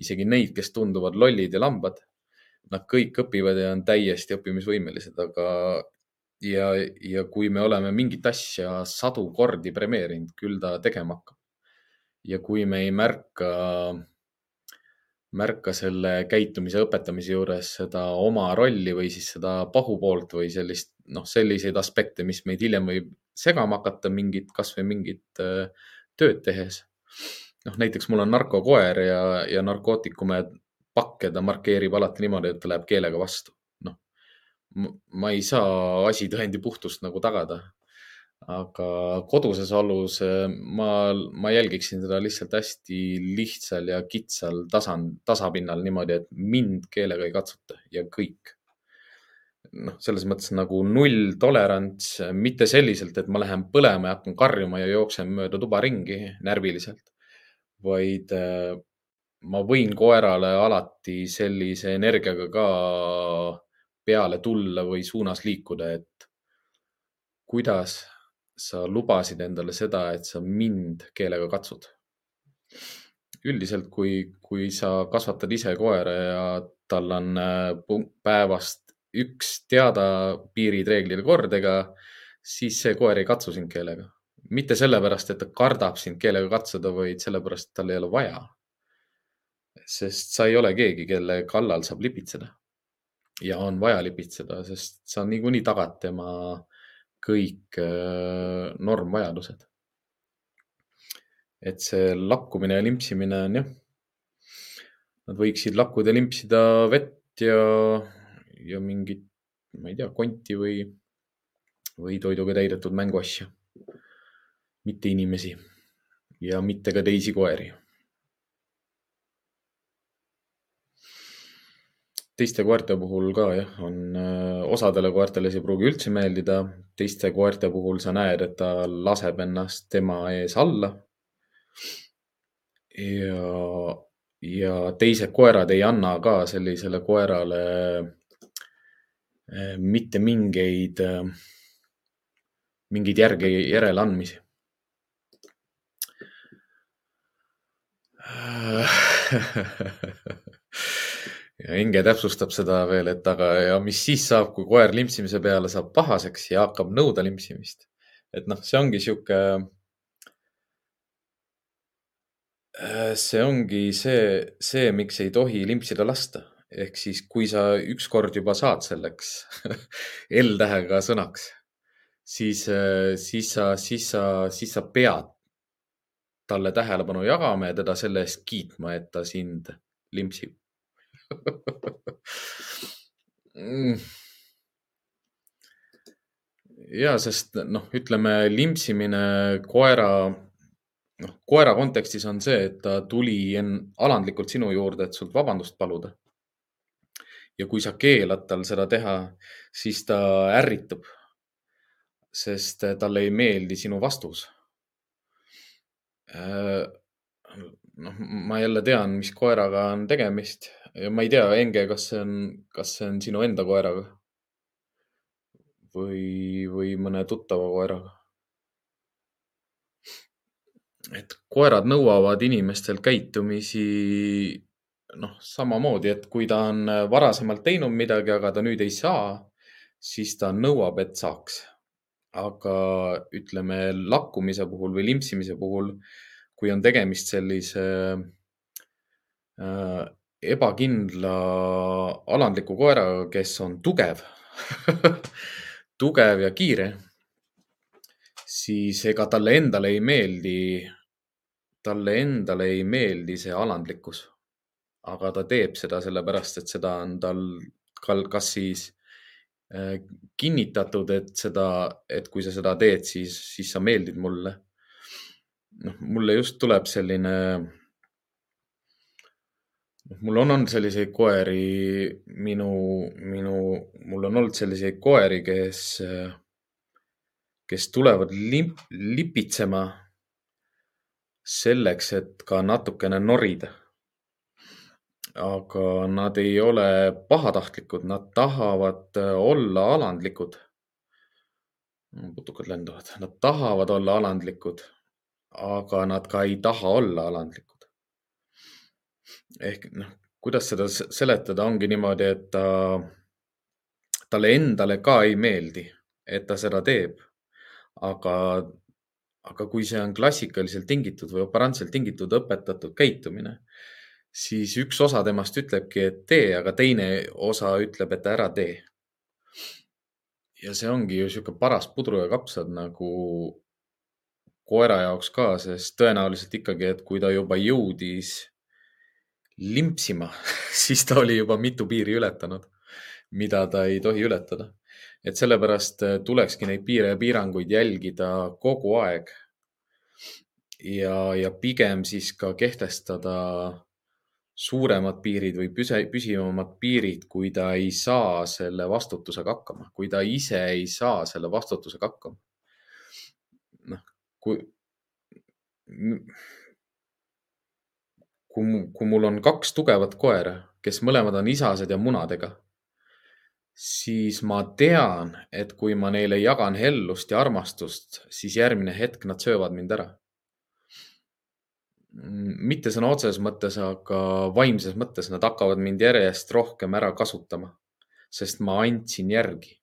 isegi neid, kes tunduvad lollid ja lambad, nad kõik õpivad ja on täiesti õppimisvõimelised, aga ja, ja kui me oleme mingit asja sadu kordi premeerinud, küll ta tegema hakkab. ja kui me ei märka, märka selle käitumise õpetamise juures seda oma rolli või siis seda pahupoolt või sellist, noh, selliseid aspekte, mis meid hiljem võib segama hakata mingit, kasvõi mingit äh, tööd tehes. noh, näiteks mul on narkokoer ja, ja narkootikume pakke ta markeerib alati niimoodi, et ta läheb keelega vastu ma ei saa asitõendi puhtust nagu tagada. aga koduses olus ma, ma jälgiksin seda lihtsalt hästi lihtsal ja kitsal tasand, tasapinnal niimoodi, et mind keelega ei katsuta ja kõik. noh, selles mõttes nagu null tolerants, mitte selliselt, et ma lähen põlema ja hakkan karjuma ja jooksen mööda tuba ringi närviliselt, vaid eh, ma võin koerale alati sellise energiaga ka peale tulla või suunas liikuda, et kuidas sa lubasid endale seda, et sa mind keelega katsud. üldiselt, kui, kui sa kasvatad ise koera ja tal on äh, päevast üks teada piirid, reeglid ja kordega, siis see koer ei katsu sind keelega. mitte sellepärast, et ta kardab sind keelega katsuda, vaid sellepärast, et tal ei ole vaja. sest sa ei ole keegi, kelle kallal saab lipitseda ja on vaja lipitseda, sest sa niikuinii tagad tema kõik äh, normvajadused. et see lakkumine ja limpsimine on jah, nad võiksid lakkuda ja limpsida vett ja, ja mingit, ma ei tea, konti või, või toiduga täidetud mänguasju. mitte inimesi ja mitte ka teisi koeri teiste koerte puhul ka jah, on äh, osadele koertele see ei pruugi üldse meeldida, teiste koerte puhul sa näed, et ta laseb ennast tema ees alla. ja, ja teised koerad ei anna ka sellisele koerale äh, mitte mingeid, äh, mingeid järgi, järeleandmisi ja Inge täpsustab seda veel, et aga ja mis siis saab, kui koer limpsimise peale saab pahaseks ja hakkab nõuda limpsimist. et noh, see ongi sihuke. Äh, see ongi see, see, miks ei tohi limpsida lasta. ehk siis, kui sa ükskord juba saad selleks L-tähega sõnaks, siis, äh, siis sa, siis sa, siis sa pead talle tähelepanu jagama ja teda selle eest kiitma, et ta sind limpsib. Ja, sest noh, ütleme limpsimine koera, noh, koera kontekstis on see, et ta tuli alandlikult sinu juurde, et sult vabandust paluda. ja kui sa keelad tal seda teha, siis ta ärritub. sest talle ei meeldi sinu vastus äh, noh, ma jälle tean, mis koeraga on tegemist ma ei tea, Enge, kas see on, kas see on sinu enda koeraga või, või mõne tuttava koeraga? et koerad nõuavad inimestel käitumisi noh, samamoodi, et kui ta on varasemalt teinud midagi, aga ta nüüd ei saa, siis ta nõuab, et saaks. aga ütleme lakkumise puhul või limpsimise puhul, kui on tegemist sellise äh, ebakindla alandliku koeraga, kes on tugev tugev ja kiire, siis ega talle endale ei meeldi, talle endale ei meeldi see alandlikkus. aga ta teeb seda sellepärast, et seda on tal kas siis äh, kinnitatud, et seda, et kui sa seda teed, siis, siis sa meeldid mulle. noh, mulle just tuleb selline mul on olnud selliseid koeri, minu, minu, mul on olnud selliseid koeri, kes, kes tulevad limp, lipitsema selleks, et ka natukene norida. aga nad ei ole pahatahtlikud, nad tahavad olla alandlikud. putukad lendavad, nad tahavad olla alandlikud, aga nad ka ei taha olla alandlikud ehk noh, kuidas seda seletada, ongi niimoodi, et ta, talle endale ka ei meeldi, et ta seda teeb. aga, aga kui see on klassikaliselt tingitud või operantselt tingitud õpetatud käitumine, siis üks osa temast ütlebki, et tee, aga teine osa ütleb, et ära tee. ja see ongi ju sihuke paras pudru ja kapsad nagu koera jaoks ka, sest tõenäoliselt ikkagi, et kui ta juba jõudis limpsima, siis ta oli juba mitu piiri ületanud, mida ta ei tohi ületada. et sellepärast äh, tulekski neid piire ja piiranguid jälgida kogu aeg. ja, ja pigem siis ka kehtestada suuremad piirid või püse, püsivamad piirid, kui ta ei saa selle vastutusega hakkama, kui ta ise ei saa selle vastutusega hakkama. noh, kui kui, kui mul on kaks tugevat koera, kes mõlemad on isased ja munadega, siis ma tean, et kui ma neile jagan hellust ja armastust, siis järgmine hetk nad söövad mind ära. mitte sõna otseses mõttes, aga vaimses mõttes nad hakkavad mind järjest rohkem ära kasutama, sest ma andsin järgi.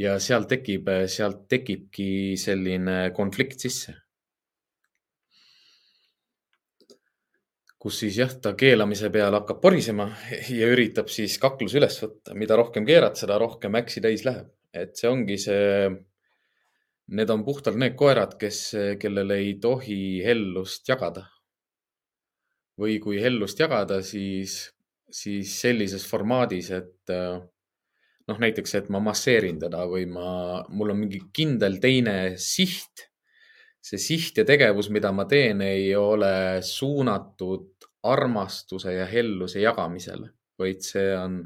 ja seal tekib, sealt tekibki selline konflikt sisse kus siis jah, ta keelamise peale hakkab porisema ja üritab siis kakluse üles võtta. mida rohkem keerad, seda rohkem äksi täis läheb. et see ongi see, need on puhtalt need koerad, kes, kellele ei tohi hellust jagada. või kui hellust jagada, siis, siis sellises formaadis, et noh, näiteks, et ma masseerin teda või ma, mul on mingi kindel teine siht see siht ja tegevus, mida ma teen, ei ole suunatud armastuse ja helluse jagamisele, vaid see on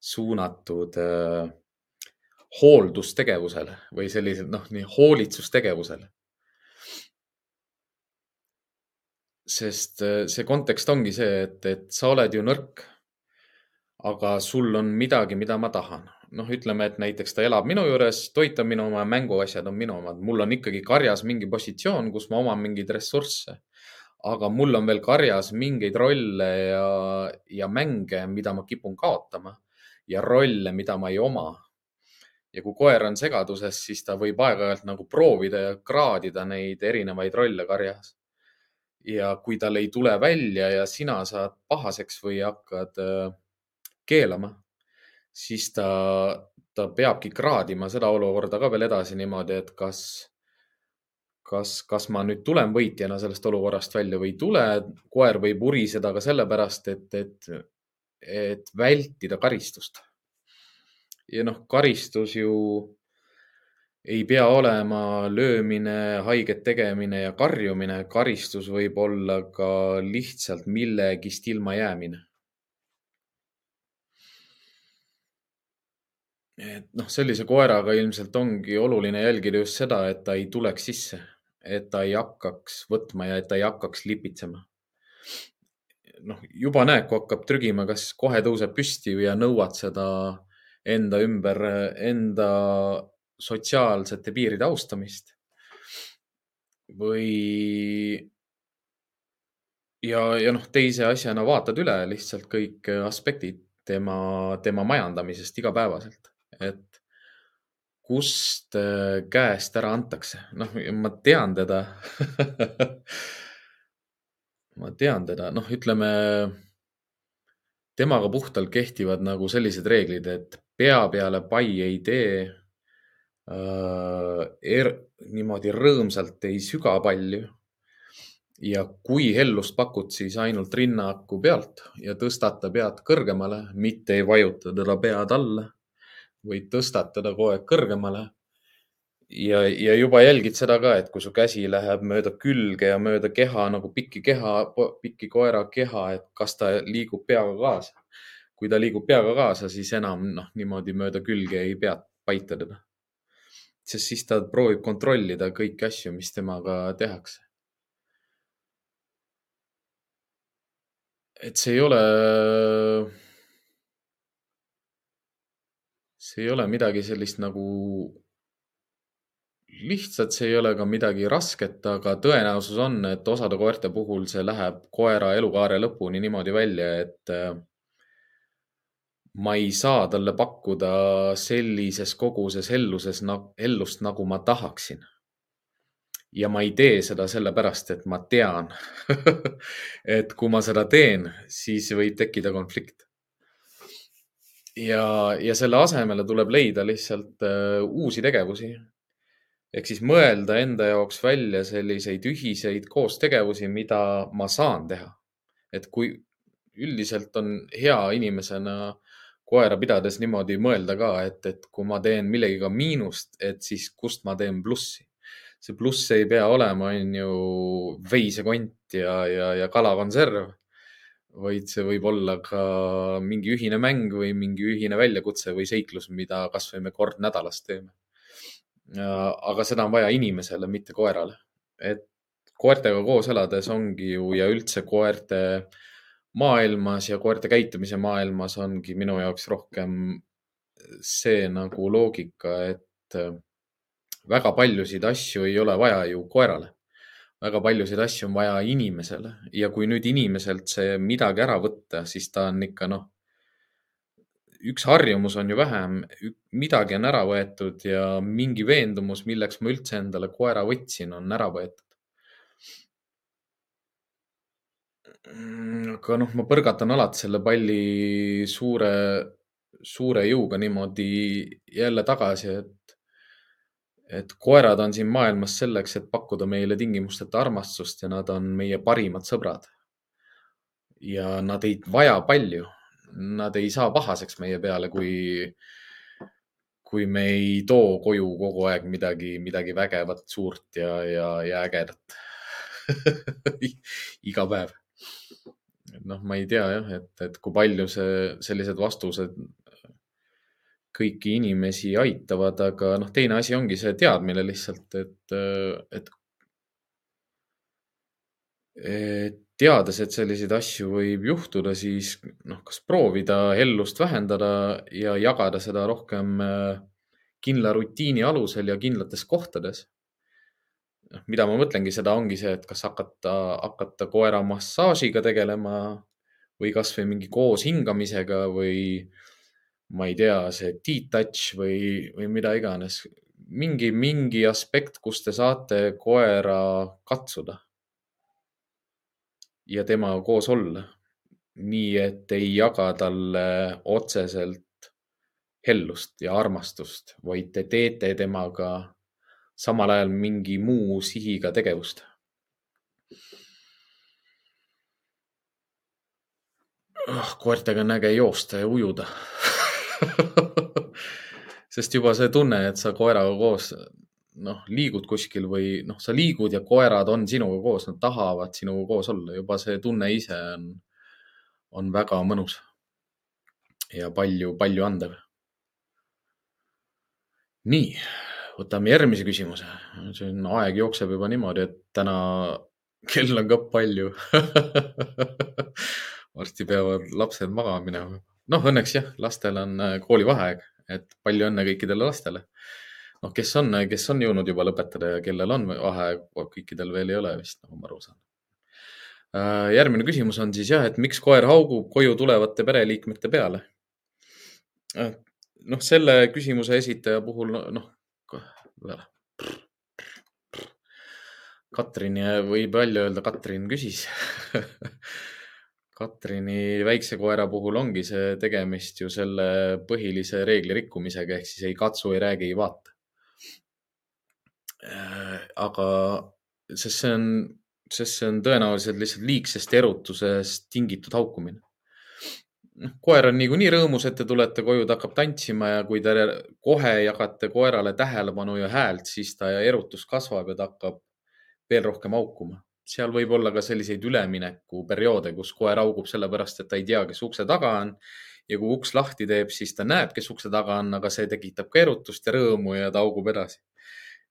suunatud äh, hooldustegevusele või sellisel noh, nii hoolitsustegevusele. sest äh, see kontekst ongi see, et, et sa oled ju nõrk. aga sul on midagi, mida ma tahan noh, ütleme, et näiteks ta elab minu juures, toit on minu oma, mänguasjad on minu omad, mul on ikkagi karjas mingi positsioon, kus ma oman mingeid ressursse. Aga mul on veel karjas mingeid rolle ja, ja mänge, mida ma kipun kaotama ja rolle, mida ma ei oma. ja kui koer on segaduses, siis ta võib aeg-ajalt nagu proovida ja kraadida neid erinevaid rolle karjas. ja kui tal ei tule välja ja sina saad pahaseks või hakkad äh, keelama siis ta, ta peabki kraadima seda olukorda ka veel edasi niimoodi, et kas, kas, kas ma nüüd tulen võitjana sellest olukorrast välja või ei tule. koer võib uriseda ka sellepärast, et, et, et vältida karistust. ja noh, karistus ju ei pea olema löömine, haiget tegemine ja karjumine. karistus võib olla ka lihtsalt millegist ilmajäämine et noh, sellise koeraga ilmselt ongi oluline jälgida just seda, et ta ei tuleks sisse, et ta ei hakkaks võtma ja et ta ei hakkaks lipitsema. noh, juba näed, kui hakkab trügima, kas kohe tõuseb püsti ja nõuad seda enda ümber, enda sotsiaalsete piiride austamist. või ja, ja noh, teise asjana vaatad üle lihtsalt kõik aspektid tema, tema majandamisest igapäevaselt, et kust äh, käest ära antakse. noh, ma tean teda ma tean teda, noh, ütleme temaga puhtalt kehtivad nagu sellised reeglid, et pea peale pai ei tee äh, er,. niimoodi rõõmsalt ei süga palju. ja kui hellust pakud, siis ainult rinnaku pealt ja tõstata pead kõrgemale, mitte ei vajuta teda pead alla, vaid tõstad teda kogu aeg kõrgemale ja, ja juba jälgid seda ka, et kui su käsi läheb mööda külge ja mööda keha nagu pikki keha, pikki koera keha, et kas ta liigub peaga kaasa. kui ta liigub peaga kaasa, siis enam noh, niimoodi mööda külge ei pea paita teda. sest siis ta proovib kontrollida kõiki asju, mis temaga tehakse. et see ei ole, see ei ole midagi sellist nagu lihtsalt see ei ole ka midagi rasket, aga tõenäosus on, et osade koerte puhul see läheb koera elukaare lõpuni niimoodi välja, et äh, ma ei saa talle pakkuda sellises koguses helluses, hellust, nagu ma tahaksin. ja ma ei tee seda sellepärast, et ma tean et kui ma seda teen, siis võib tekkida konflikt. Ja, ja selle asemele tuleb leida lihtsalt uh, uusi tegevusi ehk siis mõelda enda jaoks välja selliseid ühiseid koostegevusi, mida ma saan teha. et kui üldiselt on hea inimesena koera pidades niimoodi mõelda ka, et, et kui ma teen millegiga miinust, et siis kust ma teen plussi. see pluss ei pea olema, on ju, veisekont ja, ja, ja kalakonserv, vaid see võib olla ka mingi ühine mäng või mingi ühine väljakutse või seiklus, mida kasvõi me kord nädalas teeme aga seda on vaja inimesele, mitte koerale. et koertega koos elades ongi ju ja üldse koerte maailmas ja koerte käitumise maailmas ongi minu jaoks rohkem see nagu loogika, et väga paljusid asju ei ole vaja ju koerale. Väga paljusid asju on vaja inimesele ja kui nüüd inimeselt see midagi ära võtta, siis ta on ikka noh üks harjumus on ju vähem, midagi on ära võetud ja mingi veendumus, milleks ma üldse endale koera võtsin, on ära võetud. Mm, aga noh, ma põrgatan alati selle palli suure, suure jõuga niimoodi jälle tagasi, et, et koerad on siin maailmas selleks, et pakkuda meile tingimusteta armastust ja nad on meie parimad sõbrad. ja nad ei vaja palju nad ei saa pahaseks meie peale, kui, kui me ei too koju kogu aeg midagi, midagi vägevat, suurt ja, ja, ja ägedat iga päev. noh, ma ei tea jah, et, et kui palju see, sellised vastused kõiki inimesi aitavad, aga noh, teine asi ongi see teadmine lihtsalt, et, et, et teades, et selliseid asju võib juhtuda, siis noh, kas proovida hellust vähendada ja jagada seda rohkem äh, kindla rutiini alusel ja kindlates kohtades. noh, mida ma mõtlengi, seda ongi see, et kas hakata, hakata koera massaažiga tegelema või kasvõi mingi koos hingamisega või ma ei tea, see detouch või, või mida iganes. mingi, mingi aspekt, kus te saate koera katsuda ja temaga koos olla. nii et ei jaga talle otseselt hellust ja armastust, vaid te teete temaga samal ajal mingi muu sihiga tegevust. oh, koertega on äge joosta ja ujuda sest juba see tunne, et sa koeraga koos noh, liigud kuskil või noh, sa liigud ja koerad on sinuga koos, nad tahavad sinuga koos olla, juba see tunne ise on, on väga mõnus. ja palju, palju andev. nii, võtame järgmise küsimuse. siin aeg jookseb juba niimoodi, et täna kell on ka palju varsti peavad lapsed magama minema. Noh, õnneks jah, lastel on äh, koolivaheaeg, et palju õnne kõikidele lastele noh, kes on, kes on jõudnud juba lõpetada ja kellel on vaheaeg, kõikidel veel ei ole vist, nagu ma aru saan. Äh, järgmine küsimus on siis jah, et miks koer haugub koju tulevate pereliikmete peale? Äh, noh, selle küsimuse esitaja puhul noh, Katrin võib välja öelda, Katrin küsis Katrini väikse koera puhul ongi see tegemist ju selle põhilise reegli rikkumisega ehk siis ei katsu, ei räägi, ei vaata. Äh, aga, sest see on, sest see on tõenäoliselt lihtsalt liigsest erutusest tingitud haukumine. noh, koer on niikuinii rõõmus, et te tulete koju, ta hakkab tantsima ja kui te kohe jagate koerale tähelepanu ja häält, siis ta erutus kasvab ja ta hakkab veel rohkem haukuma seal võib olla ka selliseid üleminekuperioode, kus koer haugub sellepärast, et ta ei tea, kes ukse taga on. ja kui uks lahti teeb, siis ta näeb, kes ukse taga on, aga see tekitab ka erutust ja rõõmu ja ta haugub edasi.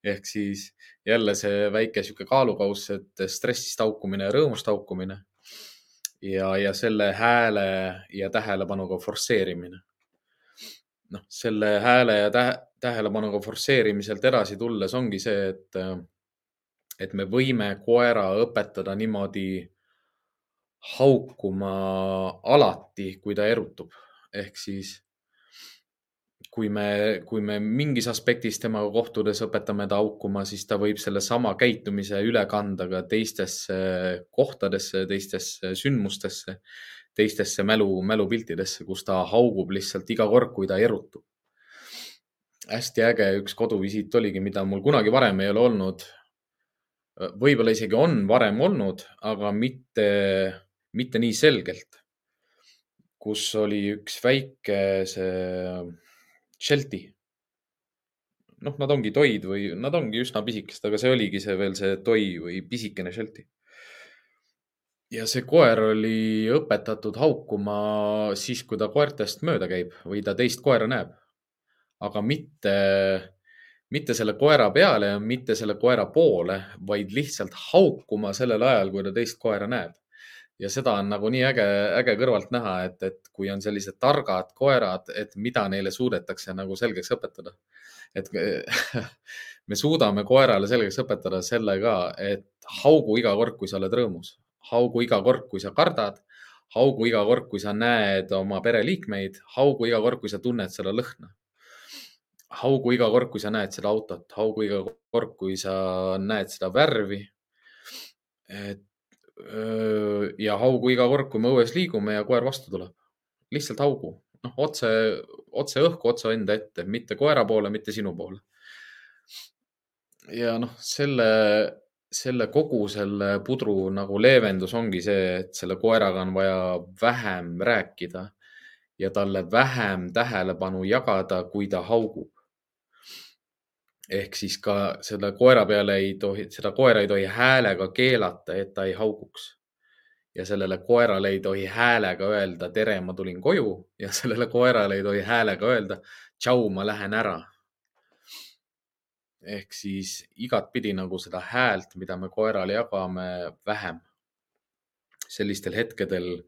ehk siis jälle see väike sihuke kaalukauss, et stressist haukumine ja rõõmust haukumine. ja, ja selle hääle ja tähelepanuga forsseerimine. noh, selle hääle ja tähe, tähelepanuga forsseerimiselt edasi tulles ongi see, et et me võime koera õpetada niimoodi haukuma alati, kui ta erutub. ehk siis kui me, kui me mingis aspektis temaga kohtudes õpetame ta haukuma, siis ta võib sellesama käitumise üle kanda ka teistesse kohtadesse, teistesse sündmustesse, teistesse mälu, mälupiltidesse, kus ta haugub lihtsalt iga kord, kui ta erutub. hästi äge üks koduvisiit oligi, mida mul kunagi varem ei ole olnud võib-olla isegi on varem olnud, aga mitte, mitte nii selgelt. kus oli üks väike see Sheltie. noh, nad ongi toid või nad ongi üsna pisikesed, aga see oligi see veel see toi või pisikene Sheltie. ja see koer oli õpetatud haukuma siis, kui ta koertest mööda käib või ta teist koera näeb. aga mitte mitte selle koera peale ja mitte selle koera poole, vaid lihtsalt haukuma sellel ajal, kui ta teist koera näeb. ja seda on nagu nii äge, äge kõrvalt näha, et, et kui on sellised targad koerad, et mida neile suudetakse nagu selgeks õpetada. et me suudame koerale selgeks õpetada selle ka, et haugu iga kord, kui sa oled rõõmus, haugu iga kord, kui sa kardad, haugu iga kord, kui sa näed oma pereliikmeid, haugu iga kord, kui sa tunned seda lõhna haugu iga kord, kui sa näed seda autot, haugu iga kord, kui sa näed seda värvi. et ja haugu iga kord, kui me õues liigume ja koer vastu tuleb. lihtsalt haugu, noh, otse, otse õhku, otse enda ette, mitte koera poole, mitte sinu poole. ja noh, selle, selle kogu selle pudru nagu leevendus ongi see, et selle koeraga on vaja vähem rääkida ja talle vähem tähelepanu jagada, kui ta haugub ehk siis ka selle koera peale ei tohi, seda koera ei tohi häälega keelata, et ta ei hauguks. ja sellele koerale ei tohi häälega öelda tere, ma tulin koju ja sellele koerale ei tohi häälega öelda tšau, ma lähen ära. ehk siis igatpidi nagu seda häält, mida me koerale jagame, vähem. sellistel hetkedel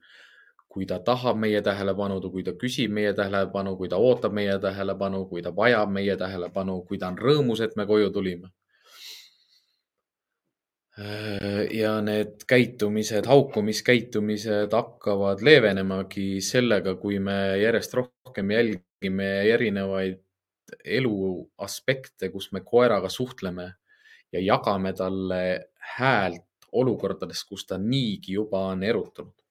kui ta tahab meie tähelepanu, kui ta küsib meie tähelepanu, kui ta ootab meie tähelepanu, kui ta vajab meie tähelepanu, kui ta on rõõmus, et me koju tulime. ja need käitumised, haukumiskäitumised hakkavad leevenemagi sellega, kui me järjest rohkem jälgime erinevaid elu aspekte, kus me koeraga suhtleme ja jagame talle häält olukordades, kus ta niigi juba on erutunud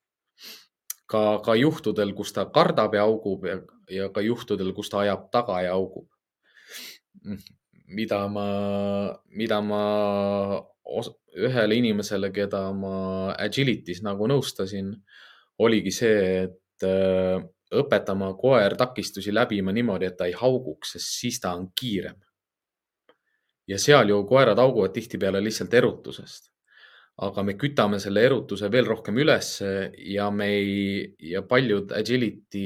ka, ka juhtudel, kus ta kardab ja augub ja, ja ka juhtudel, kus ta ajab taga ja augub. mida ma, mida ma ühele inimesele, keda ma Agility's nagu nõustasin, oligi see, et äh, õpetama koer takistusi läbima niimoodi, et ta ei hauguks, sest siis ta on kiirem. ja seal ju koerad hauguvad tihtipeale lihtsalt erutusest aga me kütame selle erutuse veel rohkem ülesse ja me ei, ja paljud agility,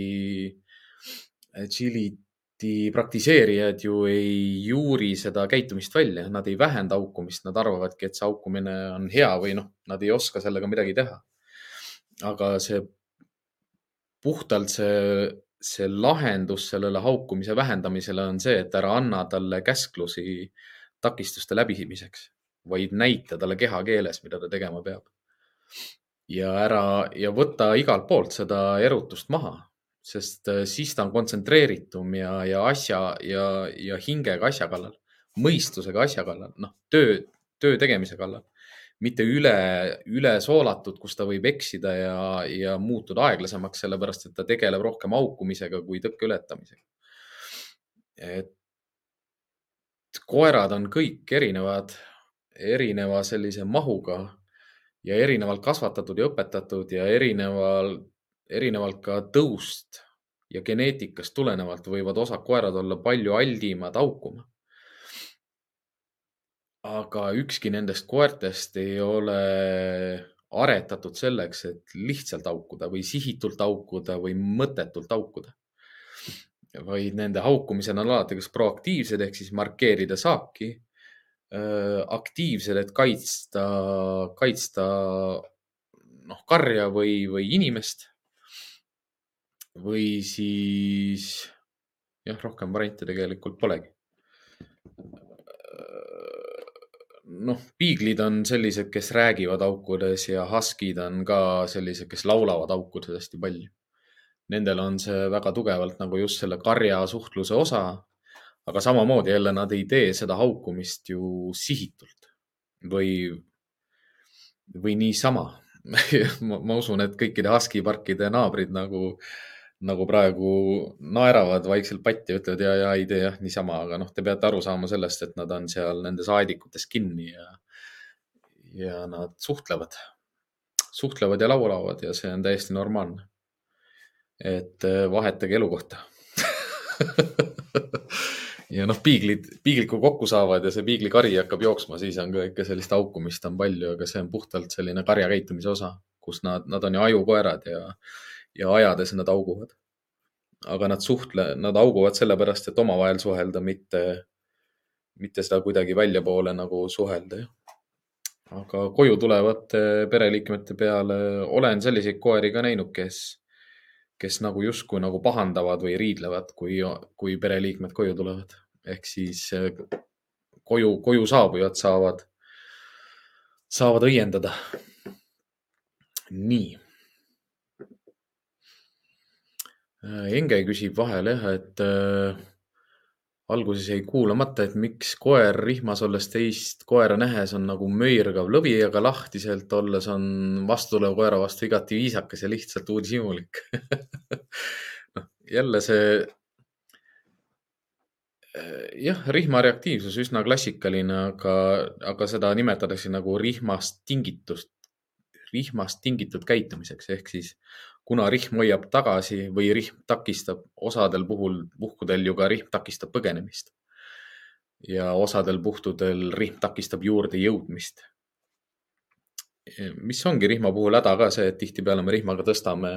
agility praktiseerijad ju ei juuri seda käitumist välja, nad ei vähenda haukumist, nad arvavadki, et see haukumine on hea või noh, nad ei oska sellega midagi teha. aga see puhtalt see see lahendus sellele haukumise vähendamisele on see, et ära anna talle käsklusi takistuste läbiviimiseks, vaid näita talle kehakeeles, mida ta tegema peab. ja ära ja võta igalt poolt seda erutust maha, sest äh, siis ta on kontsentreeritum ja, ja asja ja, ja hingega asja kallal, mõistusega asja kallal, noh, töö, töö tegemise kallal mitte üle, üle soolatud, kus ta võib eksida ja, ja muutuda aeglasemaks, sellepärast et ta tegeleb rohkem haukumisega kui tõkke ületamisega. et koerad on kõik erinevad, erineva sellise mahuga ja erinevalt kasvatatud ja õpetatud ja erineval, erinevalt ka tõust ja geneetikast tulenevalt võivad osad koerad olla palju aldimad haukuma aga ükski nendest koertest ei ole aretatud selleks, et lihtsalt haukuda või sihitult haukuda või mõttetult haukuda. vaid nende haukumised on alati kas proaktiivsed ehk siis markeerida saaki, aktiivsed, et kaitsta, kaitsta noh, karja või, või inimest. või siis jah, rohkem variante tegelikult polegi noh, piiglid on sellised, kes räägivad aukudes ja huskid on ka sellised, kes laulavad aukudes hästi palju. Nendel on see väga tugevalt nagu just selle karja suhtluse osa. Aga samamoodi jälle nad ei tee seda haukumist ju sihitult. Või, või niisama. Ma, ma usun, et kõikide husky parkide naabrid nagu nagu praegu naeravad vaikselt patti ja ütlevad ja, ja ei tee jah niisama, aga noh, te peate aru saama sellest, et nad on seal nendes aedikutes kinni ja, ja nad suhtlevad, suhtlevad ja laulavad ja see on täiesti normaalne. et äh, vahetage elukohta ja noh, piiglid, kui kokku saavad ja see piiglikari hakkab jooksma, siis on ka ikka sellist haukumist on palju, aga see on puhtalt selline karja käitumise osa, kus nad, nad on ju ajukoerad ja ja ajades nad auguvad. aga nad suhtle, nad auguvad sellepärast, et omavahel suhelda, mitte, mitte seda kuidagi väljapoole nagu suhelda. aga koju tulevate pereliikmete peale olen selliseid koeri ka näinud, kes, kes nagu justkui nagu pahandavad või riidlevad, kui, kui pereliikmed koju tulevad. ehk siis eh, koju, koju saabujad saavad, saavad õiendada. nii Äh, Enge küsib vahel jah, et äh, alguses jäi kuulamata, et miks koer rihmas olles teist koera nähes on nagu möirgav lõvi, aga lahtiselt olles on vastutulev koera vastu igati viisakas ja lihtsalt uudishimulik. Noh, jälle see äh, jah, rihma reaktiivsus üsna klassikaline, aga, aga seda nimetatakse nagu rihmast tingitust, rihmast tingitud käitumiseks. Ehk siis kuna rihm hoiab tagasi või rihm takistab, osadel puhul, puhkudel ju ka rihm takistab põgenemist. ja osadel puhtudel rihm takistab juurde jõudmist. mis ongi rihma puhul häda ka see, et tihtipeale me rihmaga tõstame,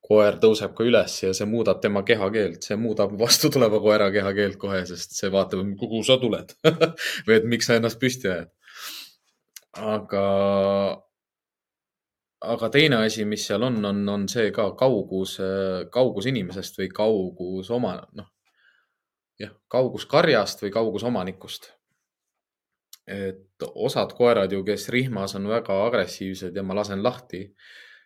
koer tõuseb ka üles ja see muudab tema kehakeelt, see muudab vastutuleva koera kehakeelt kohe, sest see vaatab, kuhu sa tuled või et miks sa ennast püsti ajad. aga aga teine asi, mis seal on, on, on see ka kaugus, kaugus inimesest või kaugus oma, noh, jah, kaugus karjast või kaugus omanikust. et osad koerad ju, kes rihmas on väga agressiivsed ja ma lasen lahti,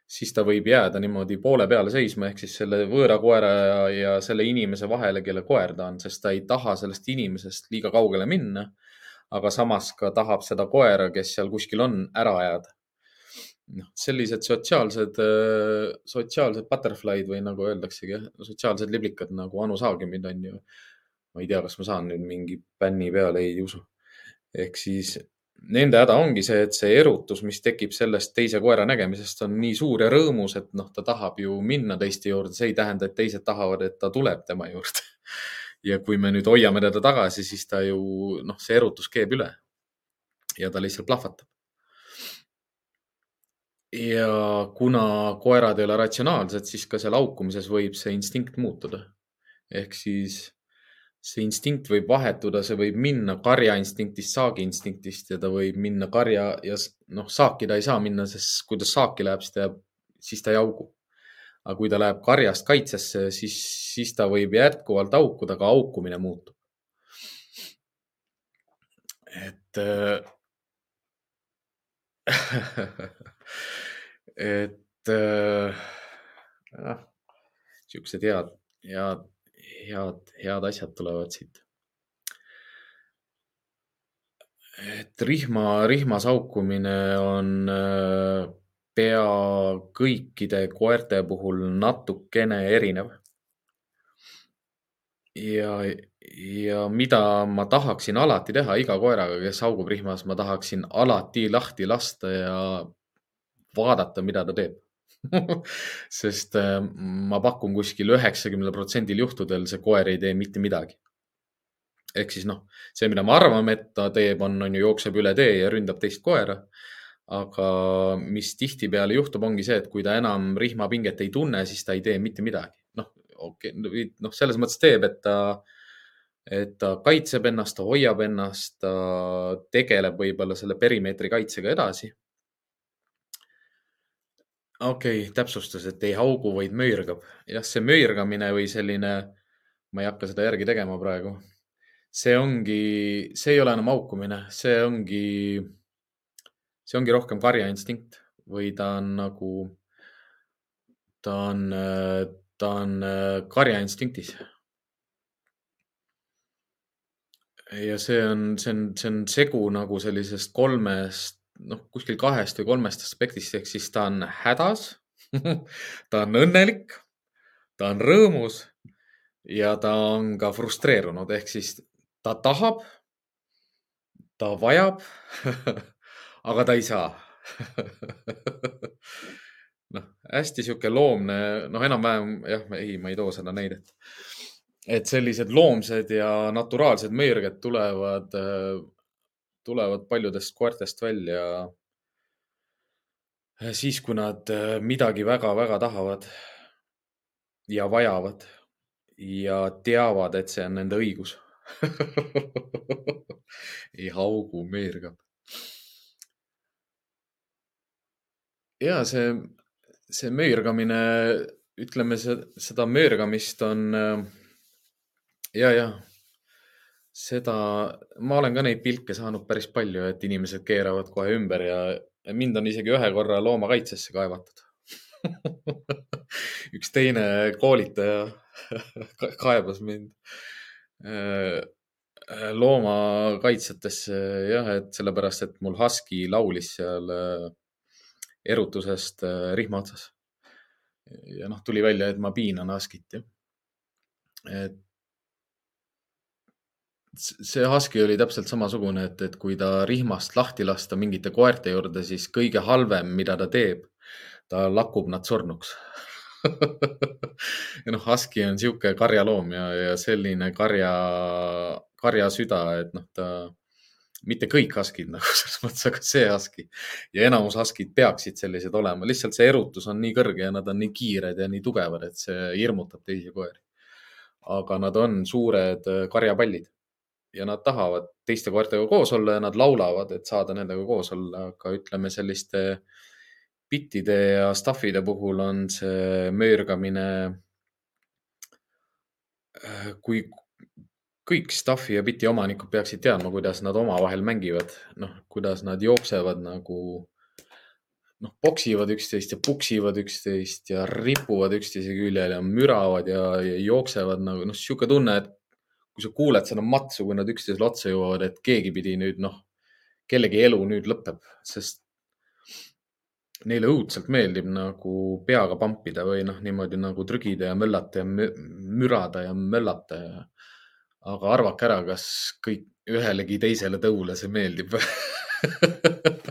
siis ta võib jääda niimoodi poole peale seisma, ehk siis selle võõra koera ja, ja selle inimese vahele, kelle koer ta on, sest ta ei taha sellest inimesest liiga kaugele minna. aga samas ka tahab seda koera, kes seal kuskil on, ära ajada noh, sellised sotsiaalsed, äh, sotsiaalsed butterfly'd või nagu öeldaksegi, sotsiaalsed liblikad nagu Anu Saagimid on ju. ma ei tea, kas ma saan nüüd mingi bänni peale, ei usu. ehk siis nende häda ongi see, et see erutus, mis tekib sellest teise koera nägemisest, on nii suur ja rõõmus, et noh, ta tahab ju minna teiste juurde, see ei tähenda, et teised tahavad, et ta tuleb tema juurde. ja kui me nüüd hoiame teda tagasi, siis ta ju noh, see erutus keeb üle. ja ta lihtsalt plahvatab ja kuna koerad ei ole ratsionaalsed, siis ka seal haukumises võib see instinkt muutuda. ehk siis see instinkt võib vahetuda, see võib minna karja instinktist saagi instinktist ja ta võib minna karja ja noh, saaki ta ei saa minna, sest kui ta saaki läheb, siis ta jääb, siis ta ei haugu. aga kui ta läheb karjast kaitsesse, siis, siis ta võib jätkuvalt haukuda, aga haukumine muutub. et et äh, siuksed head, head, head, head asjad tulevad siit. et rihma, rihmas haukumine on äh, pea kõikide koerte puhul natukene erinev. ja, ja mida ma tahaksin alati teha iga koeraga, kes haugub rihmas, ma tahaksin alati lahti lasta ja vaadata, mida ta teeb sest äh, ma pakun kuskil üheksakümnel protsendil juhtudel see koer ei tee mitte midagi. ehk siis noh, see, mida me arvame, et ta teeb, on, on ju, jookseb üle tee ja ründab teist koera. aga mis tihtipeale juhtub, ongi see, et kui ta enam rihmapinget ei tunne, siis ta ei tee mitte midagi. noh, okei okay,, noh, selles mõttes teeb, et ta et ta kaitseb ennast, ta hoiab ennast, ta tegeleb võib-olla selle perimeetri kaitsega edasi okei okay,, täpsustus, et ei haugu, vaid möirgab. jah, see möirgamine või selline, ma ei hakka seda järgi tegema praegu. see ongi, see ei ole enam haukumine, see ongi, see ongi rohkem karjainstinkt või ta on nagu, ta on, ta on karjainstinktis. ja see on, see on, see on segu nagu sellisest kolmest noh, kuskil kahest või kolmest aspektist, ehk siis ta on hädas ta on õnnelik, ta on rõõmus ja ta on ka frustreerunud, ehk siis ta tahab, ta vajab aga ta ei saa noh, hästi sihuke loomne, noh, enam-vähem jah, ei, ma ei too seda näidet. et sellised loomsed ja naturaalsed meerged tulevad tulevad paljudest koertest välja äh, siis, kui nad äh, midagi väga-väga tahavad ja vajavad ja teavad, et see on nende õigus ei haugu, meergab. ja see, see meergamine, ütleme seda meergamist on äh, ja, ja seda, ma olen ka neid pilke saanud päris palju, et inimesed keeravad kohe ümber ja mind on isegi ühe korra loomakaitsesse kaevatud üks teine koolitaja kaebas mind äh, loomakaitsjatesse jah, et sellepärast, et mul Husky laulis seal äh, erutusest äh, rihma otsas. ja noh, tuli välja, et ma piinan Huskyt jah. et see Husky oli täpselt samasugune, et, et kui ta rihmast lahti lasta mingite koerte juurde, siis kõige halvem, mida ta teeb, ta lakub nad surnuks ja noh, Husky on sihuke karjaloom ja, ja selline karja, karjasüda, et noh, ta, mitte kõik Huskid nagu selles mõttes, aga see Husky. Ja enamus Huskid peaksid sellised olema, lihtsalt see erutus on nii kõrge ja nad on nii kiired ja nii tugevad, et see hirmutab teisi koeri. aga nad on suured karjapallid ja nad tahavad teiste koertega koos olla ja nad laulavad, et saada nendega koos olla, aga ütleme selliste bittide ja stuff'ide puhul on see möörgamine. Äh, kui kõik stuff'i ja biti omanikud peaksid teadma, kuidas nad omavahel mängivad, noh, kuidas nad jooksevad nagu noh, poksivad üksteist ja puksivad üksteist ja ripuvad üksteise küljel ja müravad ja, ja jooksevad nagu noh, sihuke tunne, et kui sa kuuled seda matsu, kui nad üksteisele otsa jõuavad, et keegi pidi nüüd noh, kellegi elu nüüd lõpeb, sest neile õudselt meeldib nagu peaga pampida või noh, niimoodi nagu trügida ja möllata ja mürada ja möllata ja. aga arvake ära, kas kõik ühelegi teisele tõule see meeldib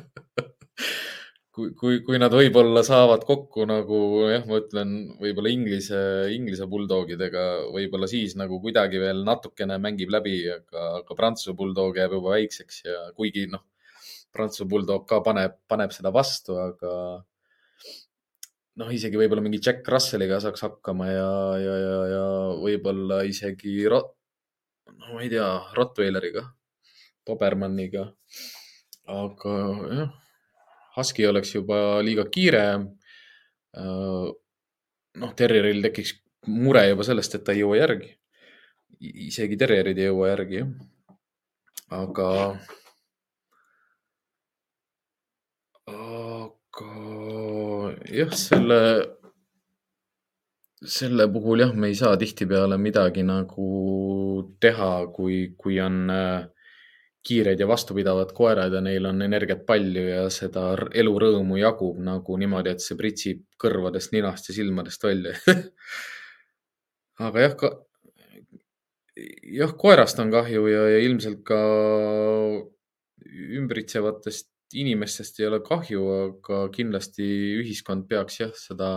kui, kui, kui nad võib-olla saavad kokku nagu jah, ma ütlen võib-olla inglise, inglise bulldogidega, võib-olla siis nagu kuidagi veel natukene mängib läbi, aga, aga prantsuse bulldog jääb juba väikseks ja kuigi noh, prantsuse bulldog ka paneb, paneb seda vastu, aga noh, isegi võib-olla mingi Jack Russelliga saaks hakkama ja, ja, ja, ja võib-olla isegi rot-, no ma ei tea, Rottweileriga, Dobermanniga. aga jah Husky oleks juba liiga kiire. Äh, noh, terjeril tekiks mure juba sellest, et ta ei jõua järgi. isegi terjerid ei jõua järgi, jah. aga, aga jah, selle, selle puhul jah, me ei saa tihtipeale midagi nagu teha, kui, kui on äh, kiired ja vastupidavad koerad ja neil on energiat palju ja seda elurõõmu jagub nagu niimoodi, et see pritsib kõrvadest, ninast ja silmadest välja aga jah ka,, jah, koerast on kahju ja, ja ilmselt ka ümbritsevatest inimestest ei ole kahju, aga kindlasti ühiskond peaks jah, seda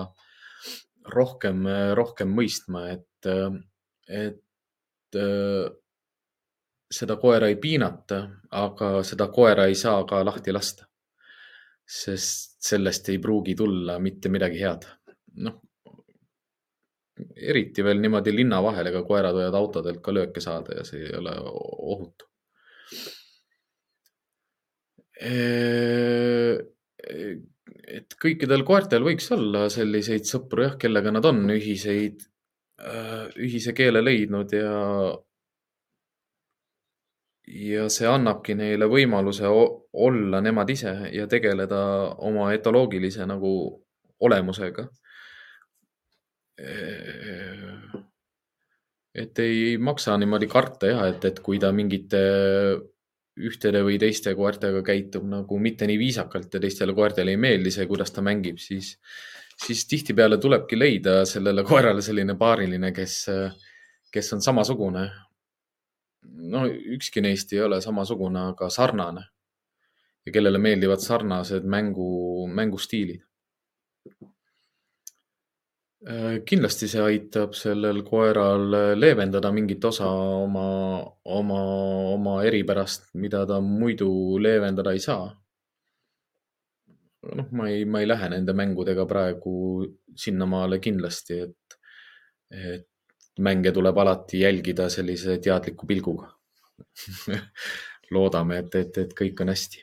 rohkem, rohkem mõistma, et, et seda koera ei piinata, aga seda koera ei saa ka lahti lasta. sest sellest ei pruugi tulla mitte midagi head. noh, eriti veel niimoodi linna vahel, ega koerad võivad autodelt ka lööke saada ja see ei ole ohutu. et kõikidel koertel võiks olla selliseid sõpru jah, kellega nad on ühiseid, ühise keele leidnud ja ja see annabki neile võimaluse olla nemad ise ja tegeleda oma etoloogilise nagu olemusega. et ei maksa niimoodi karta jah, et, et kui ta mingite ühtede või teiste koertega käitub nagu mitte nii viisakalt ja teistele koertele ei meeldi see, kuidas ta mängib, siis, siis tihtipeale tulebki leida sellele koerale selline paariline, kes, kes on samasugune no ükski neist ei ole samasugune, aga sarnane ja kellele meeldivad sarnased mängu, mängustiilid. Äh, kindlasti see aitab sellel koeral leevendada mingit osa oma, oma, oma eripärast, mida ta muidu leevendada ei saa. noh, ma ei, ma ei lähe nende mängudega praegu sinnamaale kindlasti, et, et mänge tuleb alati jälgida sellise teadliku pilguga loodame, et, et, et kõik on hästi.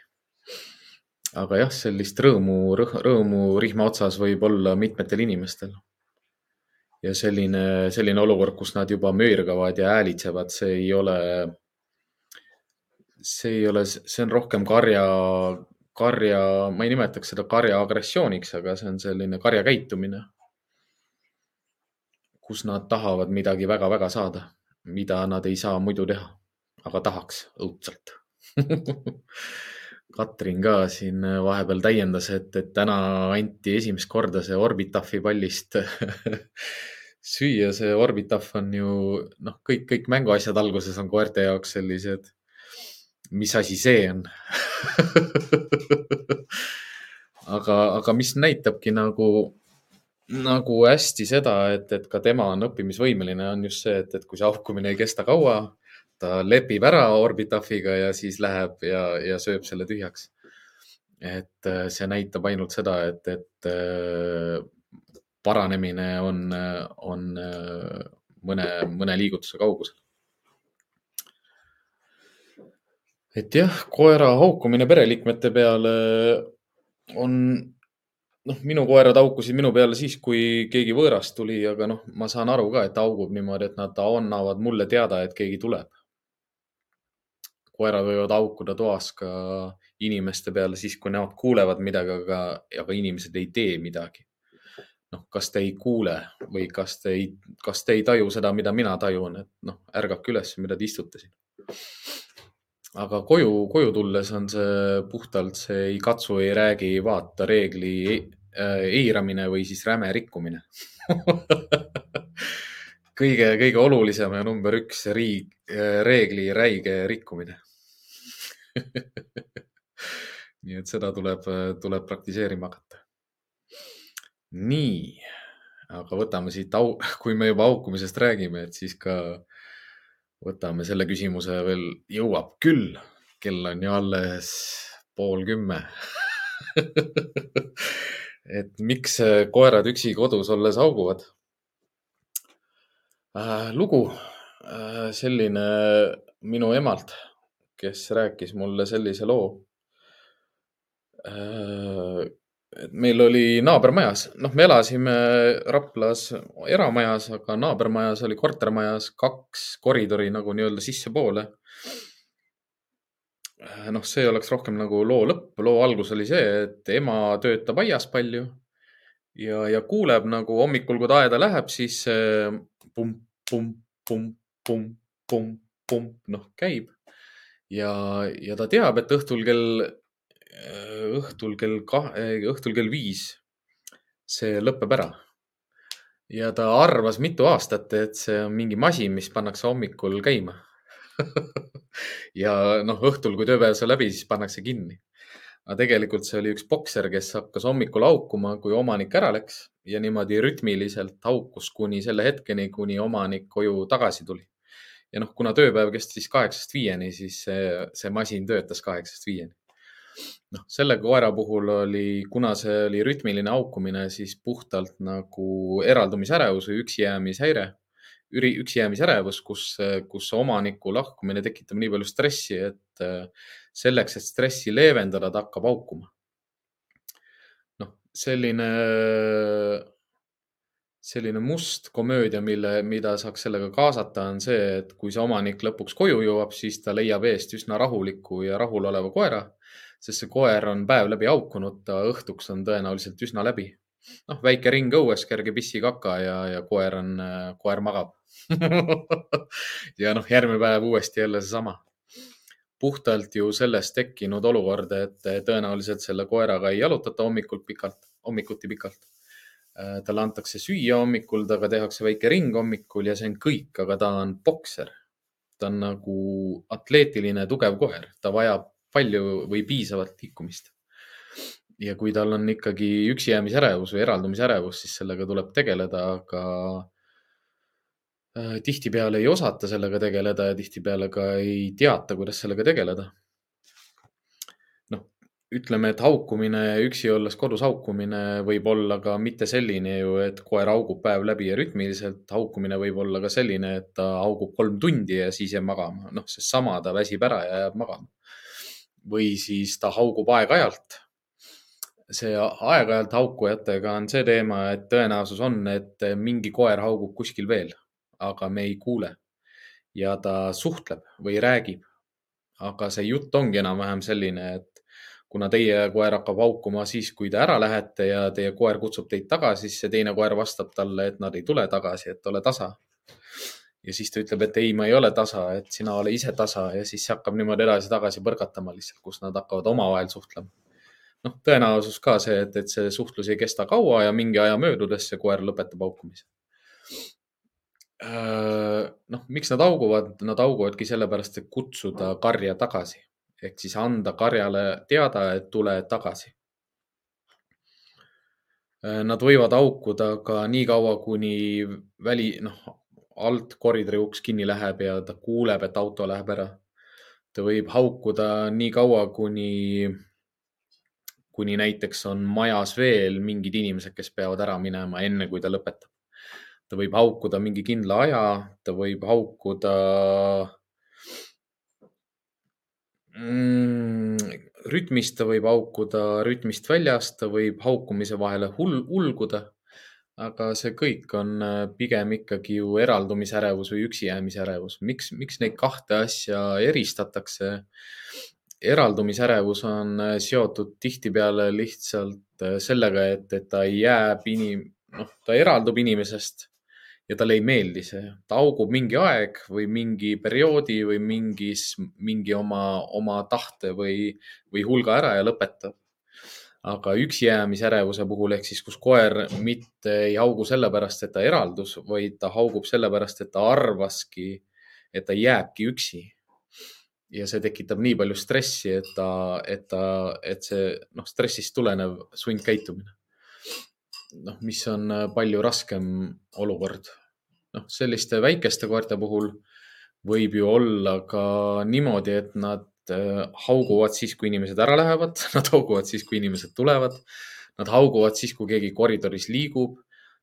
aga jah, sellist rõõmu, rõõmu rihma otsas võib olla mitmetel inimestel. ja selline, selline olukord, kus nad juba möirgavad ja häälitsevad, see ei ole, see ei ole, see on rohkem karja, karja, ma ei nimetaks seda karja agressiooniks, aga see on selline karja käitumine kus nad tahavad midagi väga-väga saada, mida nad ei saa muidu teha, aga tahaks õudselt Katrin ka siin vahepeal täiendas, et, et täna anti esimest korda see Orbitafi pallist süüa. see Orbitaf on ju noh, kõik, kõik mänguasjad alguses on koerte jaoks sellised. mis asi see on aga, aga mis näitabki nagu nagu hästi seda, et, et ka tema on õppimisvõimeline, on just see, et, et kui see haukumine ei kesta kaua, ta lepib ära Orbitafiga ja siis läheb ja, ja sööb selle tühjaks. et äh, see näitab ainult seda, et, et äh, paranemine on, on äh, mõne, mõne liigutuse kaugusel. et jah, koera haukumine pereliikmete peale on noh, minu koerad haukusid minu peale siis, kui keegi võõras tuli, aga noh, ma saan aru ka, et haugub niimoodi, et nad annavad mulle teada, et keegi tuleb. koerad võivad haukuda toas ka inimeste peale siis, kui nemad kuulevad midagi, aga, aga inimesed ei tee midagi. noh, kas te ei kuule või kas te ei, kas te ei taju seda, mida mina tajun, et noh, ärgake üles, mida te istute siin aga koju, koju tulles on see puhtalt see ei katsu, ei räägi, ei vaata reegli äh, eiramine või siis räme rikkumine kõige, kõige olulisem ja number üks riig, äh, reegli räige rikkumine nii et seda tuleb, tuleb praktiseerima hakata. nii, aga võtame siit au, kui me juba haukumisest räägime, et siis ka võtame selle küsimuse veel, jõuab küll, kell on ju alles pool kümme et miks koerad üksi kodus olles hauguvad äh,? lugu äh, selline minu emalt, kes rääkis mulle sellise loo äh,. Et meil oli naabermajas, noh, me elasime Raplas eramajas, aga naabermajas oli kortermajas kaks koridori nagu nii-öelda sissepoole. noh, see oleks rohkem nagu loo lõpp, loo algus oli see, et ema töötab aias palju ja, ja kuuleb nagu hommikul, kui ta aeda läheb, siis pump, pump, pump, pump, pump, pump, noh, käib. ja, ja ta teab, et õhtul kell, õhtul kell kahe, õhtul kell viis see lõpeb ära. ja ta arvas mitu aastat, et see on mingi masin, mis pannakse hommikul käima ja noh, õhtul, kui tööpäev sai läbi, siis pannakse kinni aga tegelikult see oli üks bokser, kes hakkas hommikul haukuma, kui omanik ära läks ja niimoodi rütmiliselt haukus kuni selle hetkeni, kuni omanik koju tagasi tuli. ja noh, kuna tööpäev kestis kaheksast viieni, siis see, see masin töötas kaheksast viieni. Noh, selle koera puhul oli, kuna see oli rütmiline haukumine, siis puhtalt nagu eraldumisärevus või üksijäämishäire üksijäämisärevus, kus, kus omaniku lahkumine tekitab nii palju stressi, et selleks, et stressi leevendada, ta hakkab haukuma. noh, selline, selline must komöödia, mille, mida saaks sellega kaasata, on see, et kui see omanik lõpuks koju jõuab, siis ta leiab eest üsna rahuliku ja rahuloleva koera, sest see koer on päev läbi haukunud, ta õhtuks on tõenäoliselt üsna läbi. noh, väike ring õues, kerge pissikaka ja, ja koer on, koer magab ja noh, järgmine päev uuesti jälle seesama puhtalt ju sellest tekkinud olukord, et tõenäoliselt selle koeraga ei jalutata hommikul pikalt, hommikuti pikalt. Talle antakse süüa hommikul, temaga tehakse väike ring hommikul ja see on kõik, aga ta on bokser. ta on nagu atleetiline, tugev koer, ta vajab palju või piisavalt liikumist. ja kui tal on ikkagi üksijäämisärevus või eraldumisärevus, siis sellega tuleb tegeleda, aga Äh, tihtipeale ei osata sellega tegeleda ja tihtipeale ka ei teata, kuidas sellega tegeleda. noh, ütleme, et haukumine, üksi olles kodus haukumine võib olla ka mitte selline ju, et koer haugub päev läbi ja rütmiliselt. haukumine võib olla ka selline, et ta haugub kolm tundi ja siis jääb magama. noh, seesama, ta väsib ära ja jääb magama. Või siis ta haugub aeg-ajalt see aeg-ajalt haukujatega on see teema, et tõenäosus on, et mingi koer haugub kuskil veel aga me ei kuule. ja ta suhtleb või räägib. aga see jutt ongi enam-vähem selline, et kuna teie koer hakkab haukuma siis, kui te ära lähete ja teie koer kutsub teid tagasi, siis see teine koer vastab talle, et nad ei tule tagasi, et ole tasa. Ja siis ta ütleb, et ei, ma ei ole tasa, et sina ole ise tasa ja siis hakkab niimoodi edasi-tagasi põrgatama lihtsalt, kus nad hakkavad omavahel suhtlema noh, tõenäosus ka see, et, et see suhtlus ei kesta kaua ja mingi aja möödudes see koer lõpetab haukumise. Noh, miks nad hauguvad, nad hauguvadki sellepärast, et kutsuda karja tagasi ehk siis anda karjale teada, et tule tagasi. Nad võivad haukuda ka nii kaua, kuni väli, noh, alt koridori uks kinni läheb ja ta kuuleb, et auto läheb ära. ta võib haukuda nii kaua, kuni, kuni näiteks on majas veel mingid inimesed, kes peavad ära minema, enne kui ta lõpetab ta võib haukuda mingi kindla aja, ta võib haukuda mm, rütmist, ta võib haukuda rütmist väljas, ta võib haukumise vahele hul-, ulguda. Aga see kõik on äh, pigem ikkagi ju eraldumisärevus või üksijäämisärevus. miks, miks neid kahte asja eristatakse? eraldumisärevus on äh, seotud tihtipeale lihtsalt äh, sellega, et, et ta jääb inim-, noh, ta eraldub inimesest ja talle ei meeldi see, ta augub mingi aeg või mingi perioodi või mingis, mingi oma, oma tahte või, või hulga ära ja lõpetab. Aga üksijäämisärevuse puhul ehk siis, kus koer mitte ei haugu sellepärast, et ta eraldus, vaid ta haugub sellepärast, et ta arvaski, et ta jääbki üksi. ja see tekitab nii palju stressi, et ta, et ta, et see noh, stressist tulenev sundkäitumine noh, mis on palju raskem olukord noh, selliste väikeste koerte puhul võib ju olla ka niimoodi, et nad äh, hauguvad siis, kui inimesed ära lähevad, nad hauguvad siis, kui inimesed tulevad. Nad hauguvad siis, kui keegi koridoris liigub.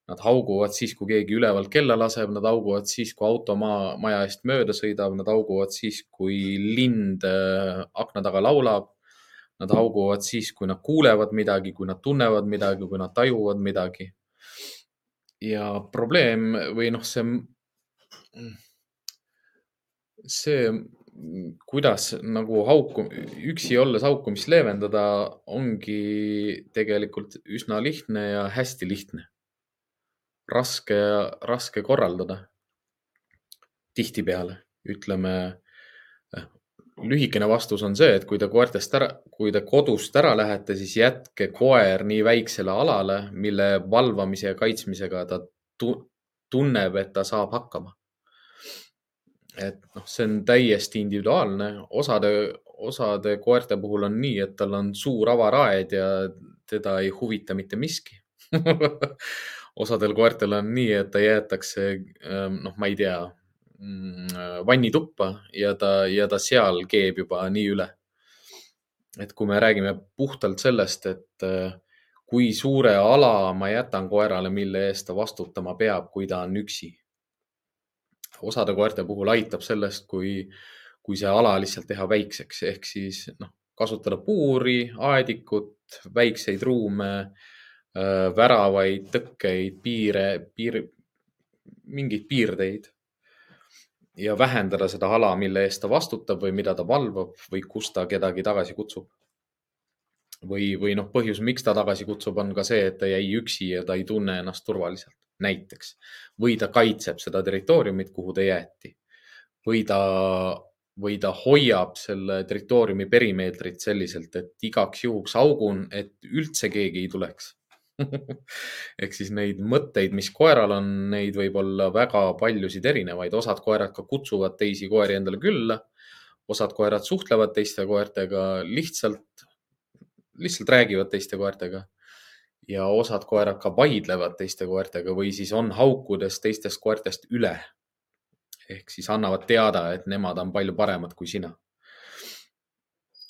Nad hauguvad siis, kui keegi ülevalt kella laseb, nad hauguvad siis, kui auto maa, maja eest mööda sõidab, nad hauguvad siis, kui lind äh, akna taga laulab. Nad hauguvad siis, kui nad kuulevad midagi, kui nad tunnevad midagi, kui nad tajuvad midagi. ja probleem või noh, see, see, kuidas nagu hauku, üksi olles haukumist leevendada, ongi tegelikult üsna lihtne ja hästi lihtne. raske, raske korraldada. tihtipeale ütleme lühikene vastus on see, et kui te koertest ära, kui te kodust ära lähete, siis jätke koer nii väiksele alale, mille valvamise ja kaitsmisega ta tunneb, et ta saab hakkama. Et noh, see on täiesti individuaalne, osade, osade koerte puhul on nii, et tal on suur avaraed ja teda ei huvita mitte miski osadel koertel on nii, et ta jäetakse, noh, ma ei tea Mm, vannituppa ja ta, ja ta seal keeb juba nii üle. et kui me räägime puhtalt sellest, et äh, kui suure ala ma jätan koerale, mille eest ta vastutama peab, kui ta on üksi. Osade koerte puhul aitab sellest, kui, kui see ala lihtsalt teha väikseks, ehk siis noh, kasutada puuri, aedikut, väikseid ruume, äh, väravaid, tõkkeid, piire, piir, mingeid piirdeid ja vähendada seda ala, mille eest ta vastutab või mida ta valvab või kust ta kedagi tagasi kutsub. või, või noh, põhjus, miks ta tagasi kutsub, on ka see, et ta jäi üksi ja ta ei tunne ennast turvaliselt, näiteks. või ta kaitseb seda territooriumit, kuhu ta jäeti. või ta, või ta hoiab selle territooriumi perimeetrit selliselt, et igaks juhuks augun, et üldse keegi ei tuleks ehk siis neid mõtteid, mis koeral on, neid võib olla väga paljusid erinevaid, osad koerad ka kutsuvad teisi koeri endale külla. osad koerad suhtlevad teiste koertega lihtsalt, lihtsalt räägivad teiste koertega. Ja osad koerad ka vaidlevad teiste koertega või siis on haukudes teistest koertest üle. ehk siis annavad teada, et nemad on palju paremad kui sina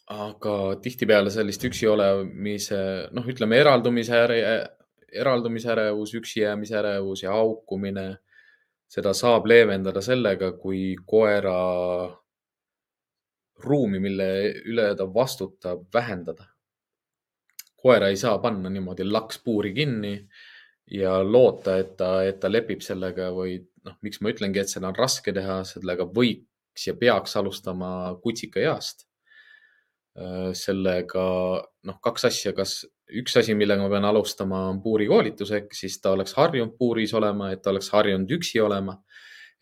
aga tihtipeale sellist üksi olemise, noh, ütleme eraldumise eraldumise ärevus, üksi jäämise ärevus ja haukumine, seda saab leevendada sellega, kui koera ruumi, mille üle ta vastutab, vähendada. Koera ei saa panna niimoodi laks-puuri kinni ja loota, et ta, et ta lepib sellega või noh, miks ma ütlengi, et seda on raske teha, sellega võiks ja peaks alustama kutsikaeast Äh, sellega noh, kaks asja, kas üks asi, millega ma pean alustama, on puurikoolitus ehk siis ta oleks harjunud puuris olema, et ta oleks harjunud üksi olema,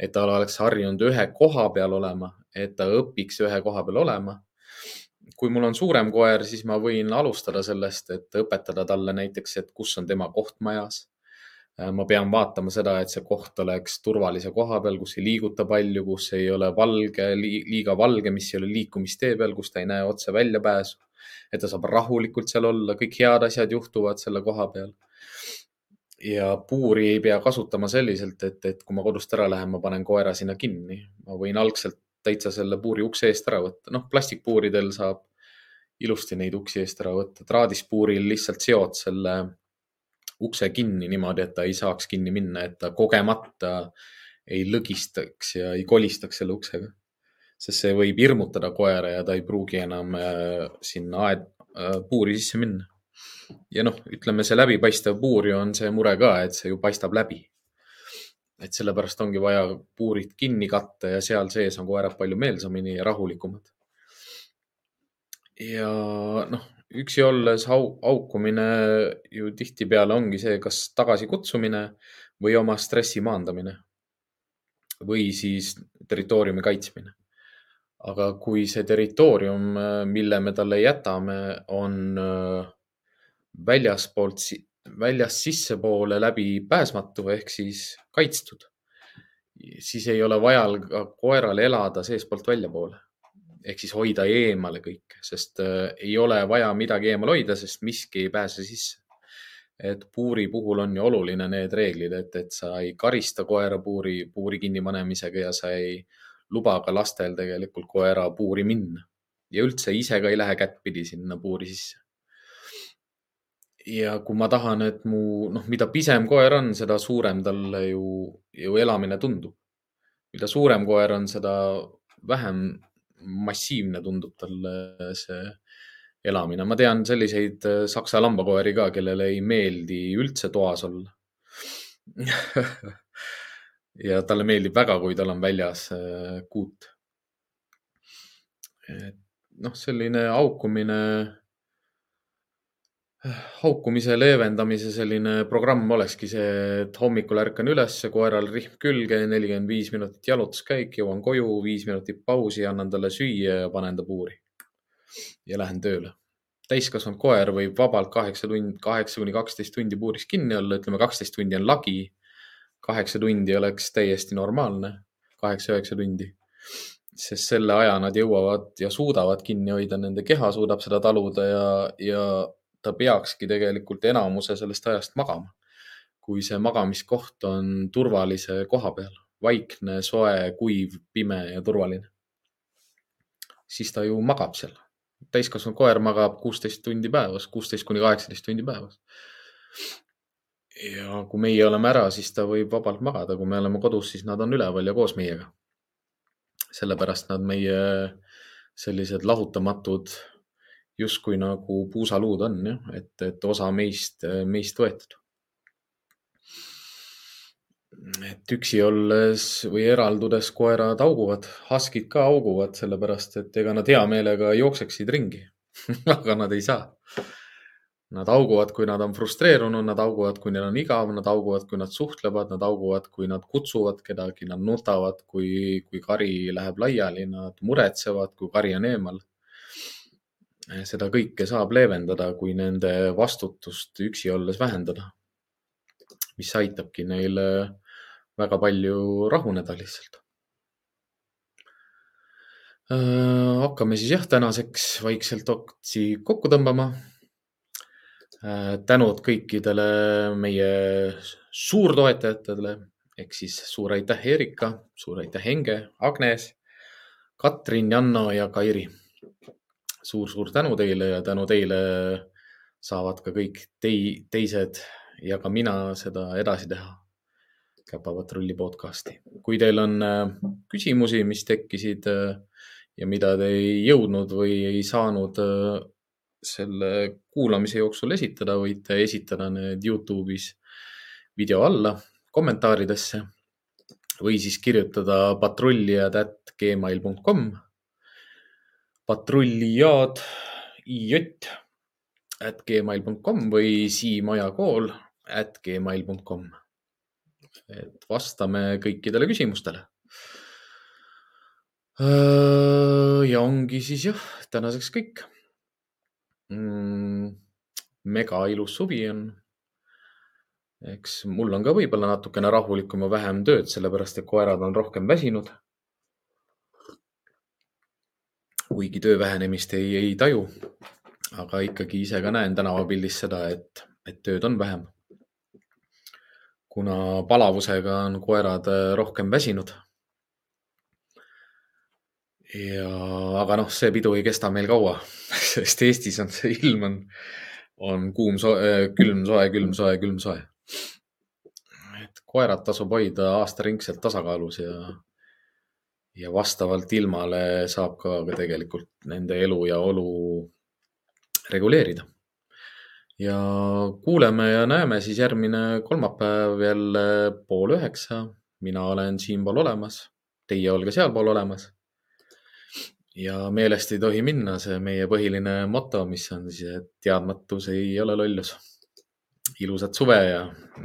et ta oleks harjunud ühe koha peal olema, et ta õpiks ühe koha peal olema. Kui mul on suurem koer, siis ma võin alustada sellest, et õpetada talle näiteks, et kus on tema koht majas Äh, ma pean vaatama seda, et see koht oleks turvalise koha peal, kus ei liiguta palju, kus ei ole valge, liiga valge, mis ei ole liikumistee peal, kus ta ei näe otse väljapääsu. et ta saab rahulikult seal olla, kõik head asjad juhtuvad selle koha peal. ja puuri ei pea kasutama selliselt, et, et kui ma kodust ära lähen, ma panen koera sinna kinni. ma võin algselt täitsa selle puuri ukse eest ära võtta, noh, plastikpuuridel saab ilusti neid uksi eest ära võtta, traadispuuril lihtsalt seod selle ukse kinni niimoodi, et ta ei saaks kinni minna, et ta kogemata ei lõgistaks ja ei kolistaks selle uksega. sest see võib hirmutada koera ja ta ei pruugi enam äh, sinna aed, äh, puuri sisse minna. ja noh, ütleme see läbipaistev puur ju on see mure ka, et see ju paistab läbi. Et sellepärast ongi vaja puurid kinni katta ja seal sees on koerad palju meelsamini ja rahulikumad. ja noh, üksi olles hau-, haukumine ju tihtipeale ongi see, kas tagasikutsumine või oma stressi maandamine. või siis territooriumi kaitsmine. aga kui see territoorium, mille me talle jätame, on äh, väljaspoolt, väljast sissepoole läbipääsmatu ehk siis kaitstud, siis ei ole vaja ka koeral elada seestpoolt väljapoole ehk siis hoida eemale kõik, sest äh, ei ole vaja midagi eemal hoida, sest miski ei pääse sisse. et puuri puhul on ju oluline need reeglid, et, et sa ei karista koera puuri, puuri kinnipanemisega ja sa ei luba ka lastel tegelikult koera puuri minna ja üldse ise ka ei lähe kättpidi sinna puuri sisse. Ja kui ma tahan, et mu, noh, mida pisem koer on, seda suurem talle ju, ju elamine tundub. mida suurem koer on, seda vähem massiivne tundub talle see elamine. ma tean selliseid äh, saksa lambakoeri ka, kellele ei meeldi üldse toas olla ja talle meeldib väga, kui tal on väljas äh, kuut. noh, selline haukumine, haukumise leevendamise selline programm olekski see, et hommikul ärkan üles, koeral rihm külge, nelikümmend viis minutit jalutuskäik, jõuan koju, viis minutit pausi, annan talle süüa ja panen ta puuri. ja lähen tööle. täiskasvanud koer võib vabalt kaheksa tund, kaheksa kuni kaksteist tundi puuris kinni olla, ütleme kaksteist tundi on lagi kaheksa tundi oleks täiesti normaalne, kaheksa-üheksa tundi. sest selle aja nad jõuavad ja suudavad kinni hoida, nende keha suudab seda taluda ja, ja ta peakski tegelikult enamuse sellest ajast magama. kui see magamiskoht on turvalise koha peal, vaikne, soe, kuiv, pime ja turvaline, siis ta ju magab seal. täiskasvanud koer magab kuusteist tundi päevas, kuusteist kuni kaheksateist tundi päevas ja kui meie oleme ära, siis ta võib vabalt magada, kui me oleme kodus, siis nad on üleval ja koos meiega. sellepärast nad meie sellised lahutamatud justkui nagu puusaluud on jah, et, et osa meist, meist võetud. et üksi olles või eraldudes koerad auguvad, huskid ka auguvad, sellepärast et ega nad hea meelega jookseksid ringi aga nad ei saa Nad auguvad, kui nad on frustreerunud, nad auguvad, kui neil on igav, nad auguvad, kui nad suhtlevad, nad auguvad, kui nad kutsuvad kedagi, nad nutavad, kui, kui kari läheb laiali, nad muretsevad, kui kari on eemal. Seda kõike saab leevendada, kui nende vastutust üksi olles vähendada. mis aitabki neil väga palju rahuneda lihtsalt. hakkame siis jah, tänaseks vaikselt oktsi kokku tõmbama tänud kõikidele meie suurtoetajatele ehk siis suur aitäh, Erika, suur aitäh, Henge, Agnes, Katrin, Janno ja Kairi. Suur-suur tänu teile ja tänu teile saavad ka kõik tei, teised ja ka mina seda edasi teha. käpapatrulli podcasti. kui teil on äh, küsimusi, mis tekkisid äh, ja mida te ei jõudnud või ei saanud selle kuulamise jooksul esitada, võite esitada need Youtube'is video alla kommentaaridesse või siis kirjutada patrullijad at gmail.com. patrullijad j at gmail.com või siimajakool at gmail.com. et vastame kõikidele küsimustele. ja ongi siis jah, tänaseks kõik mm,. mega ilus suvi on. eks mul on ka võib-olla natukene rahulikum ja vähem tööd, sellepärast et koerad on rohkem väsinud. Kuigi töö vähenemist ei, ei taju, aga ikkagi ise ka näen tänavapildis seda, et, et tööd on vähem. kuna palavusega on koerad rohkem väsinud ja, aga noh, see pidu ei kesta meil kaua, sest Eestis on see ilm on, on kuum, äh, külm, soe, külm, soe, külm, soe. et koerad tasub hoida aastaringselt tasakaalus ja, ja vastavalt ilmale saab ka, tegelikult nende elu ja olu reguleerida. ja kuuleme ja näeme siis järgmine kolmapäev jälle pool üheksa. mina olen siinpool olemas, teie olge sealpool olemas ja meelest ei tohi minna see meie põhiline moto, mis on siis, et teadmatus ei ole lollus. ilusat suve ja nautige.